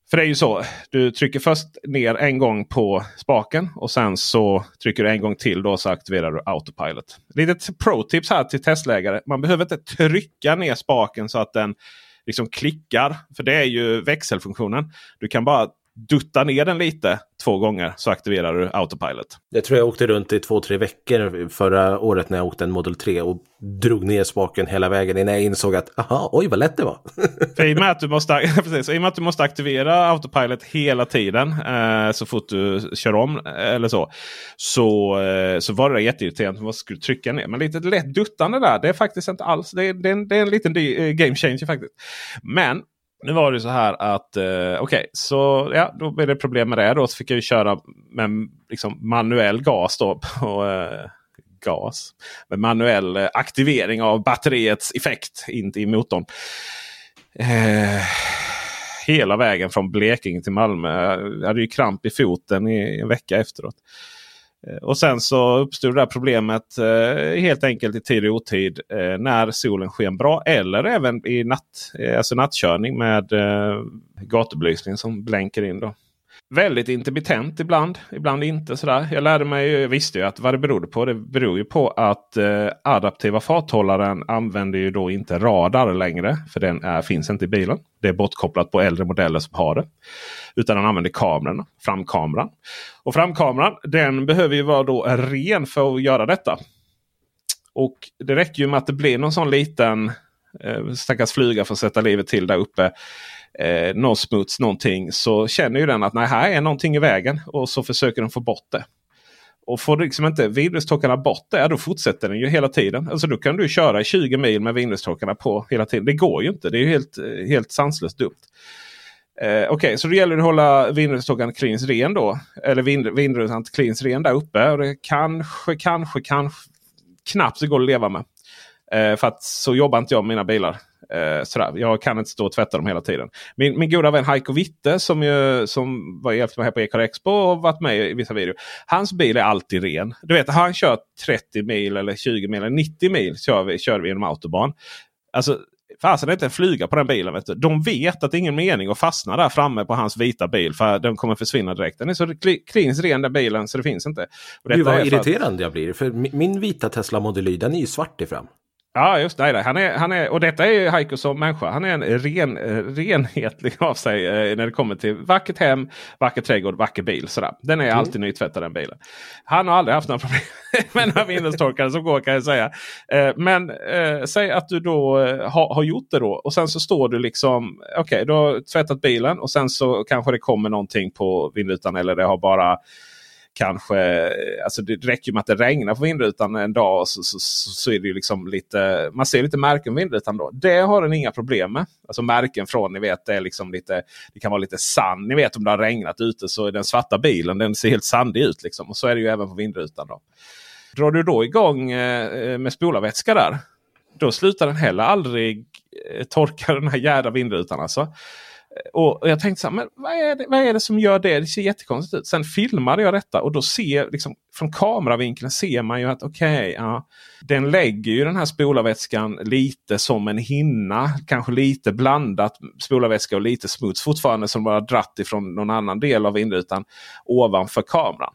För det är ju så. Du trycker först ner en gång på spaken och sen så trycker du en gång till. Då så aktiverar du autopilot. Litet pro-tips här till testlägare. Man behöver inte trycka ner spaken så att den liksom klickar. För det är ju växelfunktionen. Du kan bara dutta ner den lite två gånger så aktiverar du autopilot. Jag tror jag åkte runt i två, tre veckor förra året när jag åkte en Model 3 och drog ner spaken hela vägen innan jag insåg att aha, oj vad lätt det var. För i, och med att du måste, [LAUGHS] precis, I att du måste aktivera autopilot hela tiden eh, så fort du kör om eller så. Så, eh, så var det jätteirriterande. Man skulle trycka ner. Men lite lätt duttande där. Det är faktiskt inte alls. Det är, det är, en, det är en liten eh, game changer faktiskt. Men nu var det så här att eh, okej, okay, så ja, då blev det problem med det. Då så fick jag köra med liksom, manuell gas då. På, eh, gas. Med manuell eh, aktivering av batteriets effekt in i motorn. Eh, hela vägen från Blekinge till Malmö. Jag hade ju kramp i foten i en vecka efteråt. Eh, och sen så uppstod det där problemet eh, helt enkelt i tid och otid eh, när solen sken bra. Eller även i natt, eh, alltså nattkörning med eh, gatubelysning som blänker in. Då. Väldigt intermittent ibland, ibland inte. sådär. Jag lärde mig, jag visste ju att vad det berodde på. Det beror ju på att eh, adaptiva farthållaren använder ju då inte radar längre. För den är, finns inte i bilen. Det är bortkopplat på äldre modeller som har det. Utan den använder kameran, framkameran. Och framkameran den behöver ju vara då ren för att göra detta. Och det räcker ju med att det blir någon sån liten eh, stackars flyga för att sätta livet till där uppe eh, någon smuts någonting så känner ju den att nej, här är någonting i vägen. Och så försöker den få bort det. Och får liksom inte vindrutetorkarna bort det, då fortsätter den ju hela tiden. Alltså då kan du köra 20 mil med vindrutetorkarna på hela tiden. Det går ju inte. Det är ju helt, eh, helt sanslöst dumt. Eh, Okej, okay, så då gäller det att hålla vindrutetorkaren kliniskt ren då. Eller vind, vindrutan cleans ren där uppe. Och det kanske, kanske, kanske knappt det går att leva med. Eh, för att så jobbar inte jag med mina bilar. Eh, sådär. Jag kan inte stå och tvätta dem hela tiden. Min, min goda vän Heiko Witte som, ju, som var hjälpt mig här på Ecar Expo och varit med i vissa videor. Hans bil är alltid ren. Du vet, han kört 30 mil eller 20 mil eller 90 mil kör vi, kör vi genom autobahn. Alltså, Fasen är inte en flyga på den bilen. Vet du. De vet att det är ingen mening att fastna där framme på hans vita bil. För den kommer försvinna direkt. Den är så klins ren den bilen så det finns inte. Och Gud vad irriterande att... jag blir. För min vita Tesla Model Y den är ju svart i fram. Ja, just det. Han är, han är, och detta är Heiko som människa. Han är en ren, renhetlig av sig eh, när det kommer till vackert hem, vacker trädgård, vacker bil. Sådär. Den är mm. alltid nytvättad den bilen. Han har aldrig haft några problem [LAUGHS] med några vindelstorkare som går kan jag säga. Eh, men eh, säg att du då eh, har, har gjort det då och sen så står du liksom. Okej, okay, du har tvättat bilen och sen så kanske det kommer någonting på vindrutan eller det har bara kanske, alltså det räcker med att det regnar på vindrutan en dag så, så, så är det liksom lite, man ser lite märken på vindrutan då. Det har den inga problem med. Alltså märken från, ni vet, det, är liksom lite, det kan vara lite sand. Ni vet om det har regnat ute så är den svarta bilen den ser helt sandig ut. Liksom. Och så är det ju även på vindrutan. Då. Drar du då igång eh, med spolarvätska där. Då slutar den heller aldrig eh, torka den här jädra vindrutan. Alltså. Och jag tänkte så här, men vad är, det, vad är det som gör det? Det ser jättekonstigt ut. Sen filmade jag detta och då ser liksom från kameravinkeln ser man ju att okej, okay, ja, den lägger ju den här spolarvätskan lite som en hinna. Kanske lite blandat spolarvätska och lite smuts fortfarande som bara dratt ifrån någon annan del av vindrutan ovanför kameran.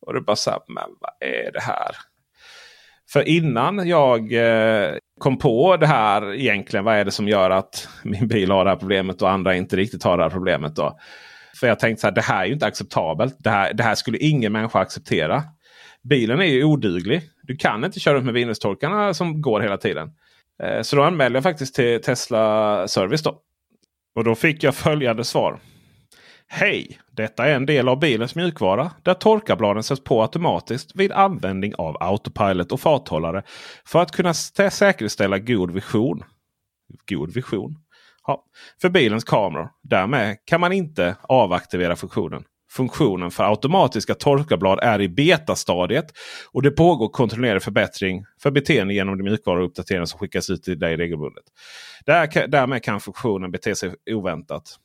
Och det bara så här, men vad är det här? För innan jag eh, kom på det här egentligen. Vad är det som gör att min bil har det här problemet och andra inte riktigt har det här problemet. Då? För jag tänkte så här, det här är ju inte acceptabelt. Det här, det här skulle ingen människa acceptera. Bilen är ju oduglig. Du kan inte köra upp med vindrutetorkarna som går hela tiden. Eh, så då anmälde jag faktiskt till Tesla Service. då. Och då fick jag följande svar. Hej! Detta är en del av bilens mjukvara där torkarbladen sätts på automatiskt vid användning av autopilot och farthållare för att kunna säkerställa god vision. god vision. Ja. För bilens kameror. Därmed kan man inte avaktivera funktionen. Funktionen för automatiska torkarblad är i betastadiet och det pågår kontrollerad förbättring för beteende genom de mjukvaruuppdateringar som skickas ut till dig regelbundet. Där, därmed kan funktionen bete sig oväntat.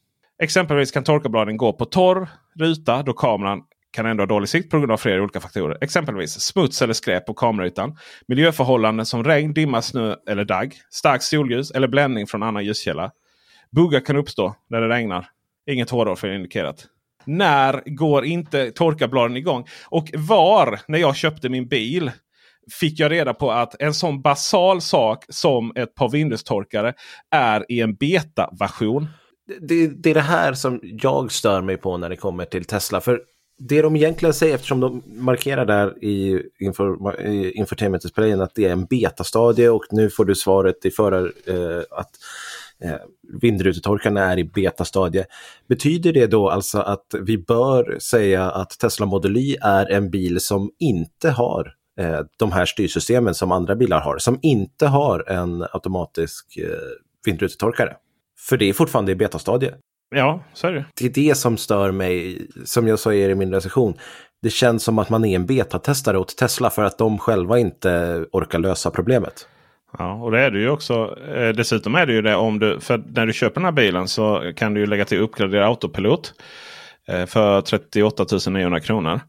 Exempelvis kan torkarbladen gå på torr ruta då kameran kan ändå ha dålig sikt på grund av flera olika faktorer. Exempelvis smuts eller skräp på kameraytan. Miljöförhållanden som regn, dimma, snö eller dagg. Starkt solljus eller bländning från annan ljuskälla. Buggar kan uppstå när det regnar. Inget hårdår för indikerat. När går inte torkarbladen igång? Och var, när jag köpte min bil, fick jag reda på att en sån basal sak som ett par Windows-torkare är i en beta-version. Det, det är det här som jag stör mig på när det kommer till Tesla. För det de egentligen säger, eftersom de markerar där i, inför, i infotainment-displayen att det är en betastadie och nu får du svaret i förar eh, att eh, vindrutetorkarna är i betastadie. Betyder det då alltså att vi bör säga att Tesla Model Y är en bil som inte har eh, de här styrsystemen som andra bilar har, som inte har en automatisk eh, vindrutetorkare? För det är fortfarande i betastadie. Ja, så är det. Det är det som stör mig, som jag sa i min recension. Det känns som att man är en betatestare åt Tesla för att de själva inte orkar lösa problemet. Ja, och det är det ju också. Eh, dessutom är det ju det om du, för när du köper den här bilen så kan du ju lägga till uppgraderad autopilot eh, för 38 900 kronor.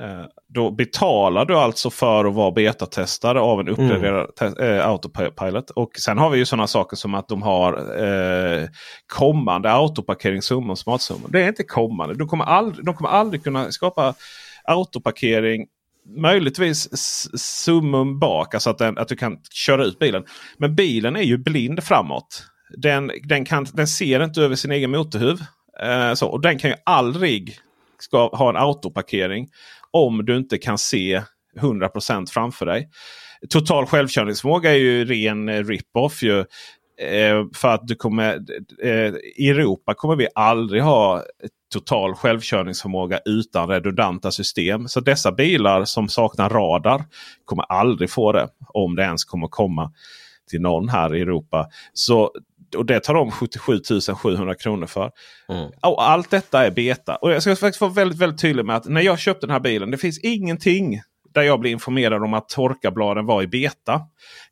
Eh, då betalar du alltså för att vara betatestare av en uppgraderad mm. autopilot. Och sen har vi ju sådana saker som att de har eh, kommande autoparkeringssummor smartsummor. Det är inte kommande. De kommer aldrig, de kommer aldrig kunna skapa autoparkering möjligtvis summum bak. Alltså att, den, att du kan köra ut bilen. Men bilen är ju blind framåt. Den, den, kan, den ser inte över sin egen motorhuv. Eh, så, och den kan ju aldrig ska ha en autoparkering om du inte kan se 100% framför dig. Total självkörningsförmåga är ju ren eh, rip-off. Ju. Eh, för att du kommer, eh, I Europa kommer vi aldrig ha total självkörningsförmåga utan redundanta system. Så dessa bilar som saknar radar kommer aldrig få det. Om det ens kommer komma till någon här i Europa. Så och det tar de 77 700 kronor för. Mm. Och allt detta är beta. Och jag ska faktiskt vara väldigt, väldigt tydlig med att när jag köpte den här bilen. Det finns ingenting där jag blev informerad om att torkarbladen var i beta.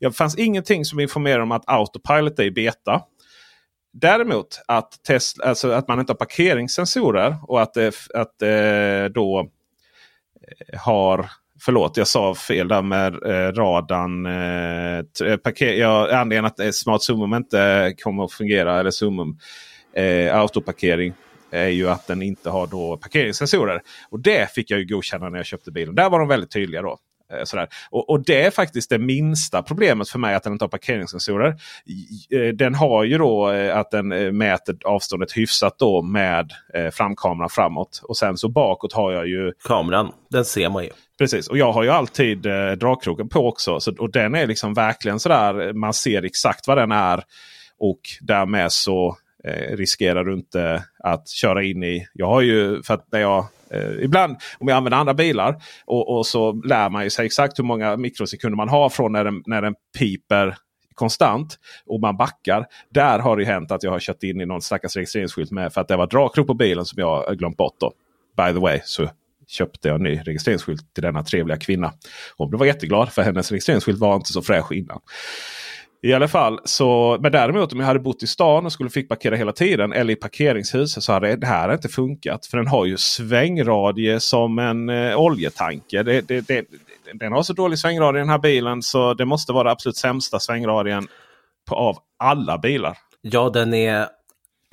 Det fanns ingenting som informerade om att Autopilot är i beta. Däremot att, Tesla, alltså att man inte har parkeringssensorer och att det, att det då eh, har Förlåt, jag sa fel där med eh, radan. Eh, eh, parker, ja, anledningen att eh, Smart Summum inte kommer att fungera, eller Summum eh, autoparkering, är ju att den inte har då parkeringssensorer. Och det fick jag ju godkänna när jag köpte bilen. Där var de väldigt tydliga då. Eh, sådär. Och, och, det är faktiskt det minsta problemet för mig att den inte har parkeringssensorer. Eh, den har ju då att den mäter avståndet hyfsat då med framkameran framåt. Och sen så bakåt har jag ju kameran. Den ser man ju. Precis, och jag har ju alltid eh, dragkroken på också. Så, och den är liksom verkligen sådär. Man ser exakt vad den är. Och därmed så eh, riskerar du inte att köra in i. Jag har ju för att när jag eh, ibland om jag använder andra bilar och, och, så lär man ju sig exakt hur många mikrosekunder man har från när den, när den piper konstant och man backar. Där har det hänt att jag har kört in i någon stackars registreringsskylt med för att det var dragkrok på bilen som jag glömt bort. Då. By the way så köpte jag en ny registreringsskylt till denna trevliga kvinna. Hon blev jätteglad för hennes registreringsskylt var inte så fräsch innan. I alla fall, så, men däremot om jag hade bott i stan och skulle fick parkera hela tiden eller i parkeringshus så hade det här inte funkat. För den har ju svängradie som en eh, oljetanker. Det, det, det, den har så dålig svängradie den här bilen så det måste vara absolut sämsta svängradien på, av alla bilar. Ja, den är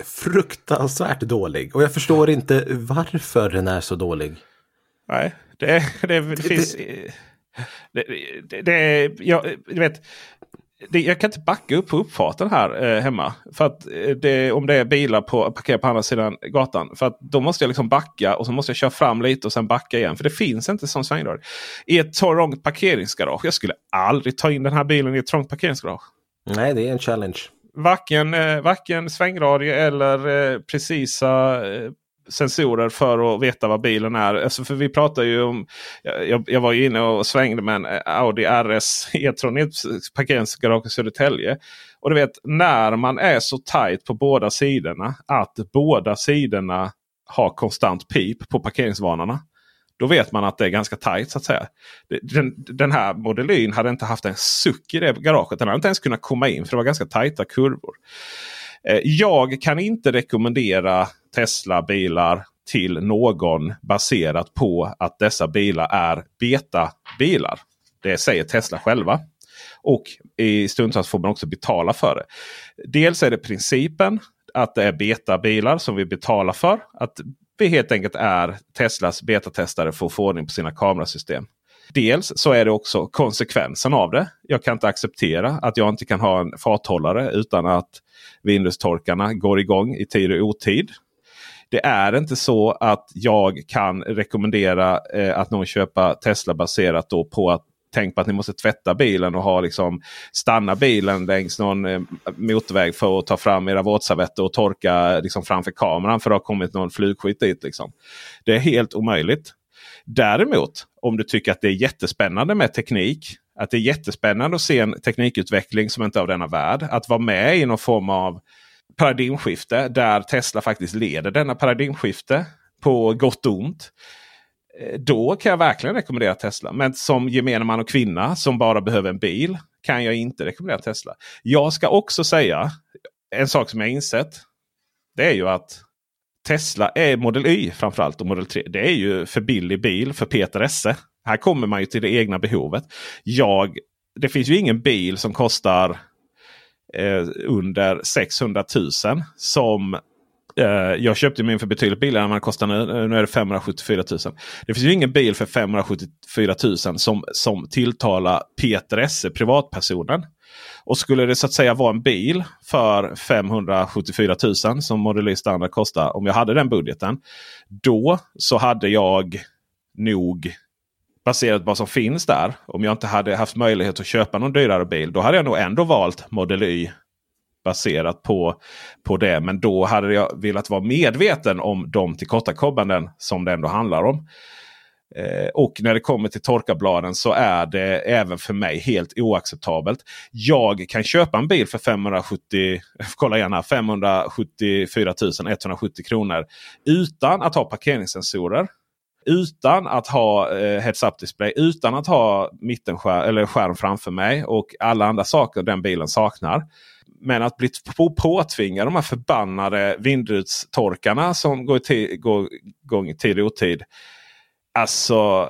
fruktansvärt dålig och jag förstår inte varför den är så dålig. Nej, det, det, det finns... Det, det, det, jag, vet, det, jag kan inte backa upp på uppfarten här eh, hemma. För att eh, det, om det är bilar på, parkerade på andra sidan gatan. För att då måste jag liksom backa och så måste jag köra fram lite och sen backa igen. För det finns inte sån svängrad. I ett trångt parkeringsgarage. Jag skulle aldrig ta in den här bilen i ett trångt parkeringsgarage. Nej, det är en challenge. Varken, eh, varken svängradie eller eh, precisa eh, sensorer för att veta vad bilen är. Alltså för vi pratar ju om... Jag, jag var ju inne och svängde med en eh, Audi RS E-tron i parkeringsgarage i Södertälje. Och du vet när man är så tajt på båda sidorna att båda sidorna har konstant pip på parkeringsvarnarna. Då vet man att det är ganska tajt så att säga. Den, den här modellyn hade inte haft en suck i det garaget. Den hade inte ens kunnat komma in för det var ganska tajta kurvor. Eh, jag kan inte rekommendera Tesla-bilar till någon baserat på att dessa bilar är beta-bilar. Det säger Tesla själva. Och i stundtals får man också betala för det. Dels är det principen att det är betabilar som vi betalar för. Att vi helt enkelt är Teslas betatestare för att få ordning på sina kamerasystem. Dels så är det också konsekvensen av det. Jag kan inte acceptera att jag inte kan ha en farthållare utan att Windows-torkarna går igång i tid och otid. Det är inte så att jag kan rekommendera eh, att någon köper Tesla baserat då på att tänk på att ni måste tvätta bilen och ha liksom stanna bilen längs någon eh, motorväg för att ta fram era våtservetter och torka liksom framför kameran för att det har kommit någon flugskit dit. Liksom. Det är helt omöjligt. Däremot om du tycker att det är jättespännande med teknik. Att det är jättespännande att se en teknikutveckling som inte är av denna värld. Att vara med i någon form av paradigmskifte där Tesla faktiskt leder denna paradigmskifte på gott och ont. Eh, då kan jag verkligen rekommendera Tesla. Men som gemene man och kvinna som bara behöver en bil kan jag inte rekommendera Tesla. Jag ska också säga en sak som jag insett. Det är ju att Tesla är Model Y framförallt och Model 3. Det är ju för billig bil för Peter Esse. Här kommer man ju till det egna behovet. Jag, det finns ju ingen bil som kostar eh, under 600 000 som eh, jag köpte min för betydligt billigare än vad den kostar nu. Eh, nu är det 574 000. Det finns ju ingen bil för 574 000 som, som tilltalar Peter Esse, privatpersonen. Och skulle det så att säga vara en bil för 574 000 som Model Y standard kostar. Om jag hade den budgeten. Då så hade jag nog baserat på vad som finns där. Om jag inte hade haft möjlighet att köpa någon dyrare bil. Då hade jag nog ändå valt Model Y baserat på, på det. Men då hade jag velat vara medveten om de tillkortakommanden som det ändå handlar om. Eh, och när det kommer till torkarbladen så är det även för mig helt oacceptabelt. Jag kan köpa en bil för 570, [LAUGHS] kolla igen här, 574 170 kronor utan att ha parkeringssensorer. Utan att ha eh, heads-up display, utan att ha mittenskärm eller skärm framför mig och alla andra saker den bilen saknar. Men att bli påtvingad de här förbannade vindrutstorkarna som går, igång i tid och otid. Alltså,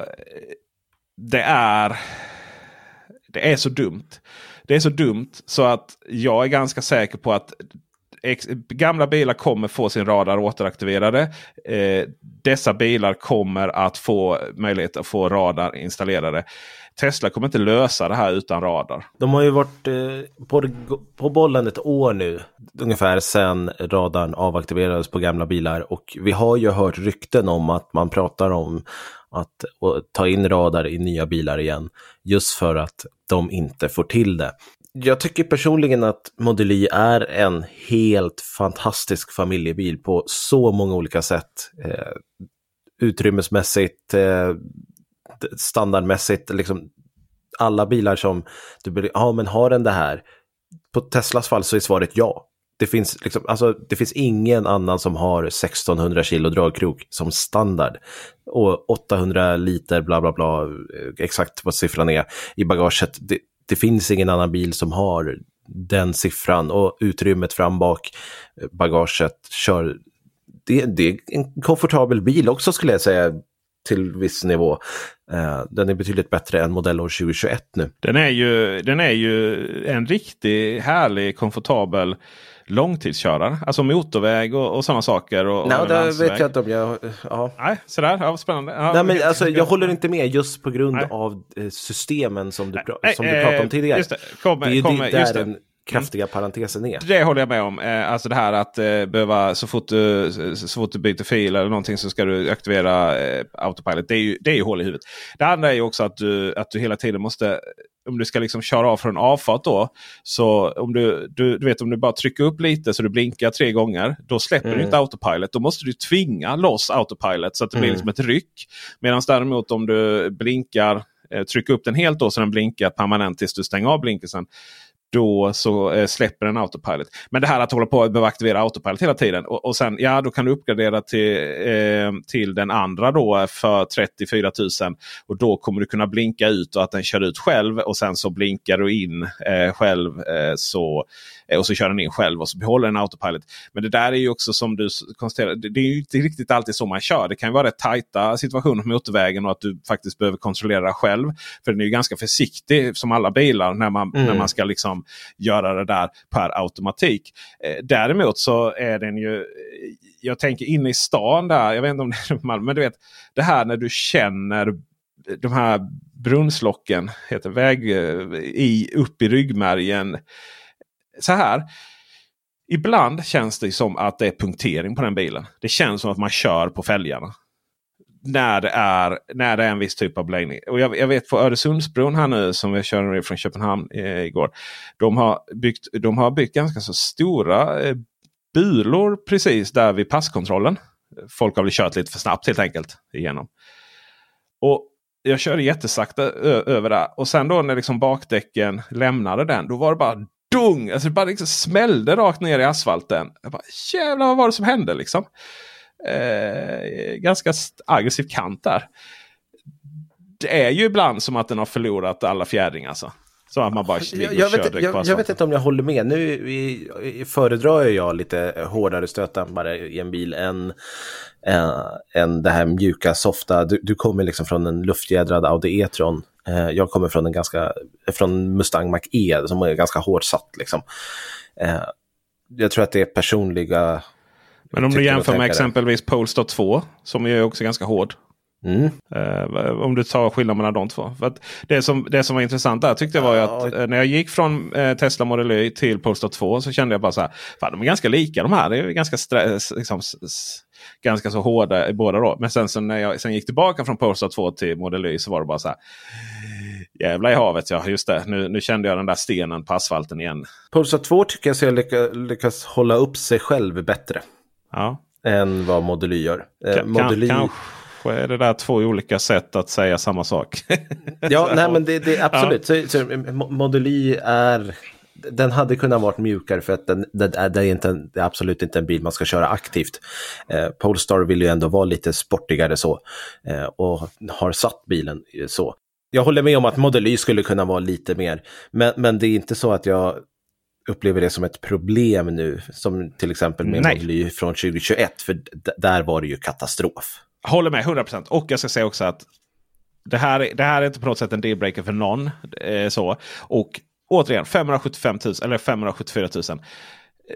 det är, det är så dumt. Det är så dumt så att jag är ganska säker på att gamla bilar kommer få sin radar återaktiverade. Eh, dessa bilar kommer att få möjlighet att få radar installerade. Tesla kommer inte lösa det här utan radar. De har ju varit eh, på, på bollen ett år nu. Ungefär sedan radarn avaktiverades på gamla bilar. Och vi har ju hört rykten om att man pratar om att ta in radar i nya bilar igen. Just för att de inte får till det. Jag tycker personligen att Model Y är en helt fantastisk familjebil på så många olika sätt. Eh, utrymmesmässigt, eh, standardmässigt, liksom alla bilar som du blir, ja men har den det här? På Teslas fall så är svaret ja. Det finns, liksom, alltså, det finns ingen annan som har 1600 kilo dragkrok som standard. Och 800 liter bla bla bla, eh, exakt vad siffran är i bagaget. Det, det finns ingen annan bil som har den siffran och utrymmet fram bak, eh, bagaget, kör. Det, det är en komfortabel bil också skulle jag säga till viss nivå. Uh, den är betydligt bättre än modellår 2021 nu. Den är ju, den är ju en riktig härlig, komfortabel långtidskörare. Alltså motorväg och, och sådana saker. Och, Nej, och det vet jag inte om jag... Ja. Nej, sådär. Ja, spännande. Ja, Nej, men alltså, jag håller inte med just på grund Nej. av eh, systemen som du, Nej, som du pratade om eh, tidigare. Just det, kom, det är ju kom, där just den kraftiga mm. parentesen är. Det håller jag med om. Eh, alltså det här att eh, behöva så fort, du, så fort du byter fil eller någonting så ska du aktivera eh, autopilot. Det är, ju, det är ju hål i huvudet. Det andra är ju också att du, att du hela tiden måste om du ska liksom köra av från avfart då. Så om du, du, du vet om du bara trycker upp lite så du blinkar tre gånger. Då släpper Mm. du inte autopilot. Då måste du tvinga loss autopilot så att det blir Mm. liksom ett ryck. Medan däremot om du blinkar, eh, trycker upp den helt då så den blinkar permanent tills du stänger av blinkersen. Då så eh, släpper den autopilot. Men det här att hålla på att behöva aktivera autopilot hela tiden. Och, och sen ja, då kan du uppgradera till, eh, till den andra då för 34 000. Och då kommer du kunna blinka ut och att den kör ut själv. Och sen så blinkar du in eh, själv. Eh, så, och så kör den in själv och så behåller den autopilot. Men det där är ju också som du konstaterar. Det, är ju inte riktigt alltid så man kör. Det kan ju vara rätt tajta situationer på motorvägen och att du faktiskt behöver kontrollera själv. För den är ju ganska försiktig som alla bilar när man, Mm. när man ska liksom göra det där per automatik. Eh, däremot så är den ju jag tänker inne i stan där. Jag vet inte om det är Malmö. Men du vet det här när du känner de här brunnslocken. Heter väg, eh, i, upp i ryggmärgen. Så här. Ibland känns det som att det är punktering på den bilen. Det känns som att man kör på fälgarna. När det är, när det är en viss typ av beläggning. Och jag, jag vet på Öresundsbron här nu som vi körde från Köpenhamn eh, igår. De har, byggt, de har byggt ganska så stora eh, bulor precis där vid passkontrollen. Folk har väl kört lite för snabbt helt enkelt igenom. Och jag körde jättesakta ö- över där. Och sen då när liksom bakdäcken lämnade den. Då var det bara mm dung! Alltså det bara liksom smällde rakt ner i asfalten. Jag bara, Jävlar vad var det som hände liksom? Eh, ganska aggressiv kant där. Det är ju ibland som att den har förlorat alla fjädringar. Alltså. Så att man bara Jag, jag, vet, jag, jag vet inte om jag håller med. Nu i, i, föredrar jag lite hårdare stötdämpare i en bil än, äh, än det här mjuka, softa. Du, du kommer liksom från en luftjädrad Audi E-tron. Eh, jag kommer från en ganska, från Mustang Mach-E som är ganska hårt satt. Liksom. Eh, jag tror att det är personliga... Men om du jämför med exempelvis Polestar 2 som ju är också ganska hård. Mm. Eh, om du tar skillnad mellan de två. Det, som, det som var intressant där tyckte jag var Ja. att eh, när jag gick från eh, Tesla Model Y till Polestar 2 så kände jag bara så här. Fan, de är ganska lika de här. Det är ganska, stress, liksom, ganska så hårda i båda då. Men sen så när jag sen gick tillbaka från Polestar 2 till Model Y så var det bara så här. Jävlar i havet ja, just det. Nu, nu kände jag den där stenen på asfalten igen. Polestar 2 tycker jag ska lycka, lyckas hålla upp sig själv bättre Ja, än vad Model Y gör. Eh, Model Y... kanske är det där två olika sätt att säga samma sak. [LAUGHS] Ja, nej men det, det absolut. Så, så, Mo- Model Y är... Den hade kunnat vara mjukare för att den, det, är, det, är inte en, det är absolut inte en bil man ska köra aktivt. Eh, Polestar vill ju ändå vara lite sportigare så eh, och har satt bilen så. Jag håller med om att Model Y skulle kunna vara lite mer, men, men det är inte så att jag upplever det som ett problem nu, som till exempel med Nej. Model Y från 2021, för där var det ju katastrof. Håller med 100%. Och jag ska säga också att det här, är- det här är inte på något sätt en dealbreaker för någon. Eh, så. Och återigen 575 000 eller 574 000.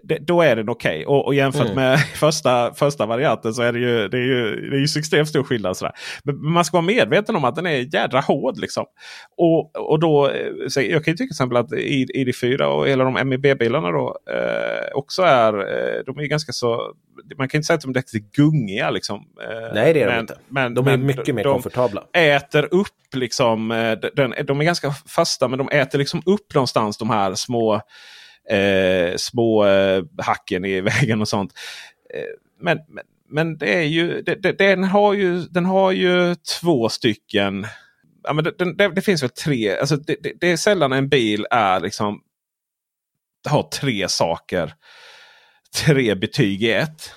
Det, då är den okej. Och, och jämfört Mm. med [LAUGHS] första, första varianten så är det ju, det är ju, det är ju extremt stor skillnad. Sådär. Men man ska vara medveten om att den är jädra hård. Liksom. Och, och då, eh, jag kan ju tycka till exempel att ID- ID4 och hela de MEB-bilarna då eh, också är, eh, de är ganska så, man kan inte säga att de är riktigt gungiga. Liksom. Eh, Nej, det är de men- inte. Men, De är mycket mer de, komfortabla. äter upp liksom. Den, de är ganska fasta men de äter liksom upp någonstans de här små, eh, små eh, hacken i [LAUGHS] vägen och sånt. Eh, men, men, men det är ju, det, det, den, har ju, den har ju två stycken. Ja, men det, det, det finns väl tre. Alltså det, det, det är sällan en bil är liksom har tre saker. Tre betyg i ett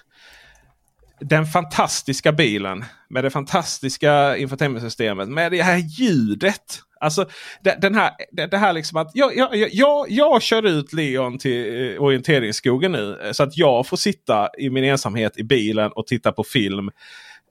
den fantastiska bilen med det fantastiska infotainmentsystemet med det här ljudet. Alltså det, den här, det, det här liksom att jag, jag, jag- jag, kör ut Leon till eh, orienteringsskogen nu. Eh, så att jag får sitta i min ensamhet i bilen och titta på film.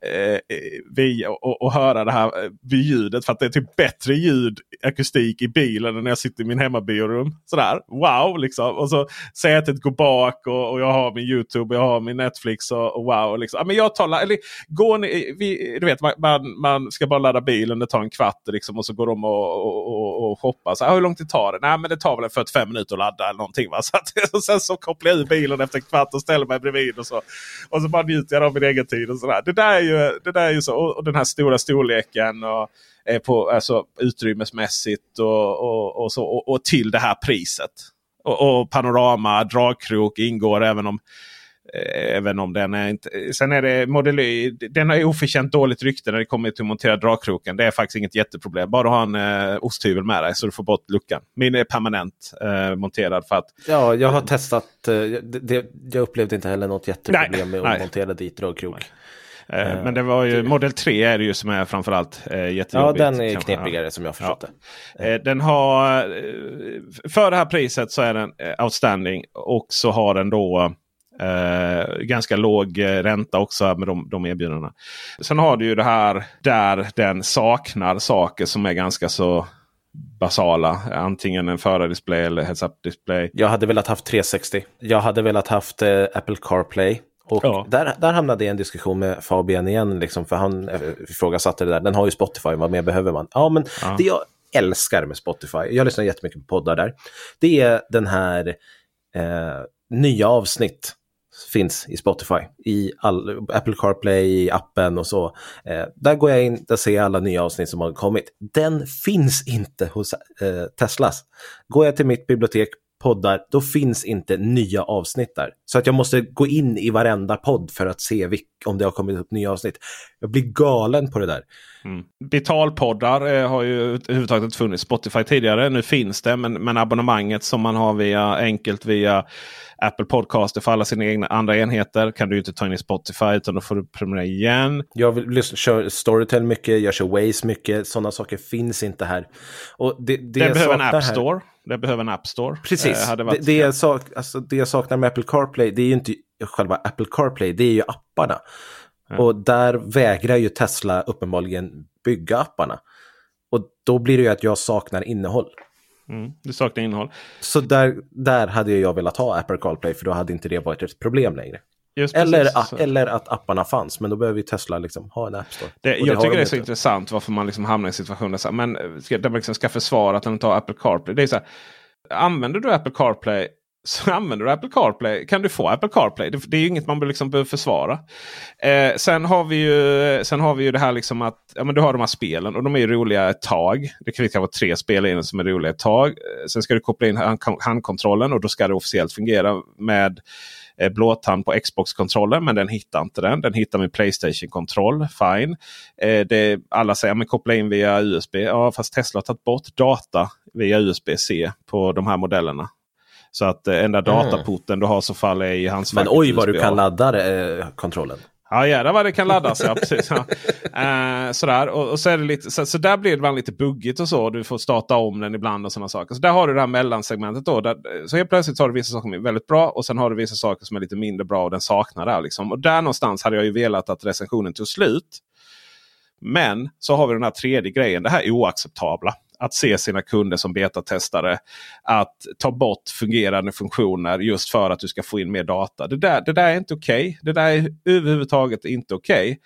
Eh, eh och, och höra det här eh, ljudet. För att det är typ bättre ljud, akustik i bilen än när jag sitter i min hemmabiorum. Sådär, wow liksom. Och så sätet går bak och, och jag har min YouTube, jag har min Netflix och, och wow. Liksom. Ja, men jag talar, eller, går ni, vi, du vet, man, man, man ska bara ladda bilen, det tar en kvart liksom, och så går de och, och, och, och shoppar. Så, ah, hur lång tid tar det? Nej men det tar väl 45 minuter att ladda eller någonting. Va? [LAUGHS] Så att, och sen så kopplar jag ur bilen efter en kvart och ställer mig bredvid. Och så, och så bara njuter jag av min egen tid. Och sådär. Det där är ju, det där är ju så. Och den här stora storleken. och på, alltså, utrymmesmässigt och, och, och, så, och, och till det här priset. Och, och panorama, dragkrok ingår även om Eh, även om den är inte... Sen är det Model Y. Den har oförtjänt dåligt rykte när det kommer till att montera dragkroken. Det är faktiskt inget jätteproblem. Bara ha en eh, osthyvel med dig så du får bort luckan. Min är permanent eh, monterad. för att... Ja, jag har testat. Eh, det, jag upplevde inte heller något jätteproblem nej, med att nej. montera dit dragkrok. Eh, men det var ju Model 3 är det ju som är framförallt eh, jättejobbigt. Ja, den är knepigare ja. som jag förstått ja. det. Eh, den har, eh, för det här priset så är den outstanding. Och så har den då Eh, ganska låg eh, ränta också med de, de erbjudandena. Sen har du ju det här där den saknar saker som är ganska så basala. Antingen en förardisplay eller heads-up display. Jag hade velat haft 360. Jag hade velat haft eh, Apple CarPlay. Och ja. där, där hamnade jag i en diskussion med Fabian igen, liksom, för han eh, ifrågasatte det där. Den har ju Spotify, vad mer behöver man? Ja, men ja. det jag älskar med Spotify, jag lyssnar jättemycket på poddar där, det är den här eh, nya avsnitt finns i Spotify, i all, Apple CarPlay, i appen och så. Eh, där går jag in, där ser jag alla nya avsnitt som har kommit. Den finns inte hos eh, Teslas. Går jag till mitt bibliotek, poddar, då finns inte nya avsnitt där. Så att jag måste gå in i varenda podd för att se om det har kommit upp nya avsnitt. Jag blir galen på det där. Mm. Betalpoddar eh, har ju överhuvudtaget inte funnits Spotify tidigare. Nu finns det, men, men abonnemanget som man har via enkelt via Apple Podcaster för alla sina egna andra enheter kan du inte ta in i Spotify utan då får du prenumerera igen. Jag kör Storytel mycket, jag kör Waze mycket. Sådana saker finns inte här. Och det, det, det behöver en App Store. Det behöver en App Store. Precis. Eh, det, det, jag sak, alltså, det jag saknar med Apple CarPlay det är ju inte själva Apple CarPlay, det är ju apparna. Och där vägrar ju Tesla uppenbarligen bygga apparna. Och då blir det ju att jag saknar innehåll. Mm, du saknar innehåll. Så där, där hade jag velat ha Apple CarPlay för då hade inte det varit ett problem längre. eller, eller att apparna fanns, men då behöver ju Tesla liksom ha en App Store. Det, jag det tycker det är så inte. intressant varför man liksom hamnar i situationer så här, men ska, där man liksom ska försvara att inte har Apple CarPlay. Det är så här, använder du Apple CarPlay så [LAUGHS] använder du Apple CarPlay kan du få Apple CarPlay. Det, det är inget man liksom behöver försvara. Eh, sen, har vi ju, sen har vi ju det här liksom att ja, men du har de här spelen och de är roliga ett tag. Det kan vara tre spel i den som är roliga ett tag. Eh, sen ska du koppla in hand, handkontrollen och då ska det officiellt fungera med eh, blåtand på Xbox-kontrollen. Men den hittar inte den. Den hittar med Playstation-kontroll. Fine. Eh, det, alla säger att koppla in via USB. Ja, fast Tesla har tagit bort data via USB-C på de här modellerna. Så att eh, enda dataporten du har så fall är i hans Men oj vad du kan ladda eh, kontrollen. Ja jädrar vad det kan laddas. ja, [LAUGHS] precis, ja. Eh, sådär. Och, och, så, är det lite, så, så där blir det ibland lite buggigt och så. Du får starta om den ibland och sådana saker. Så där har du det här mellansegmentet. Då, där, så helt plötsligt har du vissa saker som är väldigt bra och sen har du vissa saker som är lite mindre bra och den saknar det. Liksom. Och där någonstans hade jag ju velat att recensionen tog slut. Men så har vi den här tredje grejen. Det här oacceptabla att se sina kunder som betatestare. Att ta bort fungerande funktioner just för att du ska få in mer data. Det där, det där är inte okej. Okay. Det där är överhuvudtaget inte okej. Okay.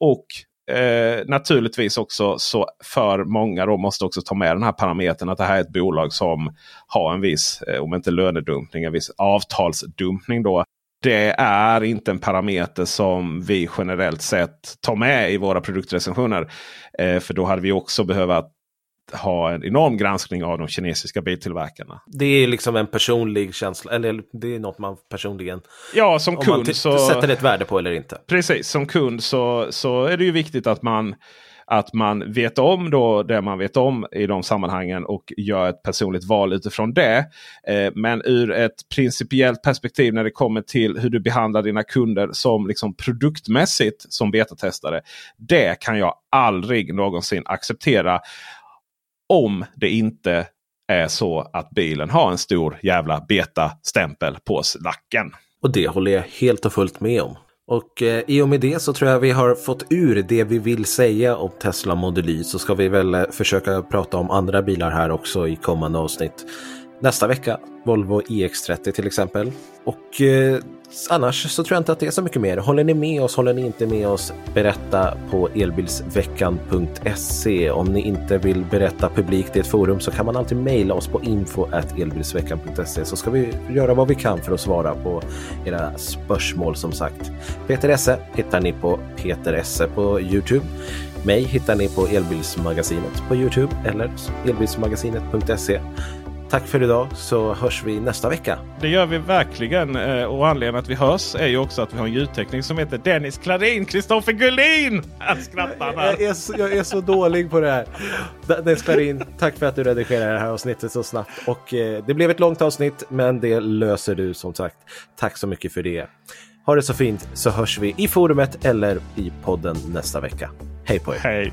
Och Eh, naturligtvis också så för många då måste också ta med den här parametern att det här är ett bolag som har en viss, eh, om inte lönedumpning, en viss avtalsdumpning. då. Det är inte en parameter som vi generellt sett tar med i våra produktrecensioner. Eh, för då hade vi också behövt ha en enorm granskning av de kinesiska biltillverkarna. Det är liksom en personlig känsla, eller det är något man personligen ja, som kund så, sätter ett värde på eller inte. Precis, som kund så, så är det ju viktigt att man att man vet om då det man vet om i de sammanhangen och gör ett personligt val utifrån det. Eh, men ur ett principiellt perspektiv när det kommer till hur du behandlar dina kunder som liksom produktmässigt som betatestare. Det kan jag aldrig någonsin acceptera. Om det inte är så att bilen har en stor jävla beta-stämpel på lacken. Och det håller jag helt och fullt med om. Och eh, i och med det så tror jag vi har fått ur det vi vill säga om Tesla Model Y. Så ska vi väl eh, försöka prata om andra bilar här också i kommande avsnitt. Nästa vecka Volvo EX30 till exempel. Och eh, annars så tror jag inte att det är så mycket mer. Håller ni med oss, håller ni inte med oss, berätta på elbilsveckan.se. Om ni inte vill berätta publikt i ett forum så kan man alltid mejla oss på info elbilsveckan.se så ska vi göra vad vi kan för att svara på era spörsmål som sagt. Peter Esse hittar ni på Peter Esse på Youtube. Mig hittar ni på Elbilsmagasinet på Youtube eller elbilsmagasinet.se. Tack för idag så hörs vi nästa vecka. Det gör vi verkligen. eh, Och anledningen att vi hörs är ju också att vi har en ljudtekniker som heter Dennis Klarin. Kristoffer Gullin! Han skrattar där. Jag är, så, jag är så dålig på det här. Dennis Klarin, tack för att du redigerar det här avsnittet så snabbt. Och eh, det blev ett långt avsnitt, men det löser du som sagt. Tack så mycket för det. Ha det så fint så hörs vi i forumet eller i podden nästa vecka. Hej på er! Hej!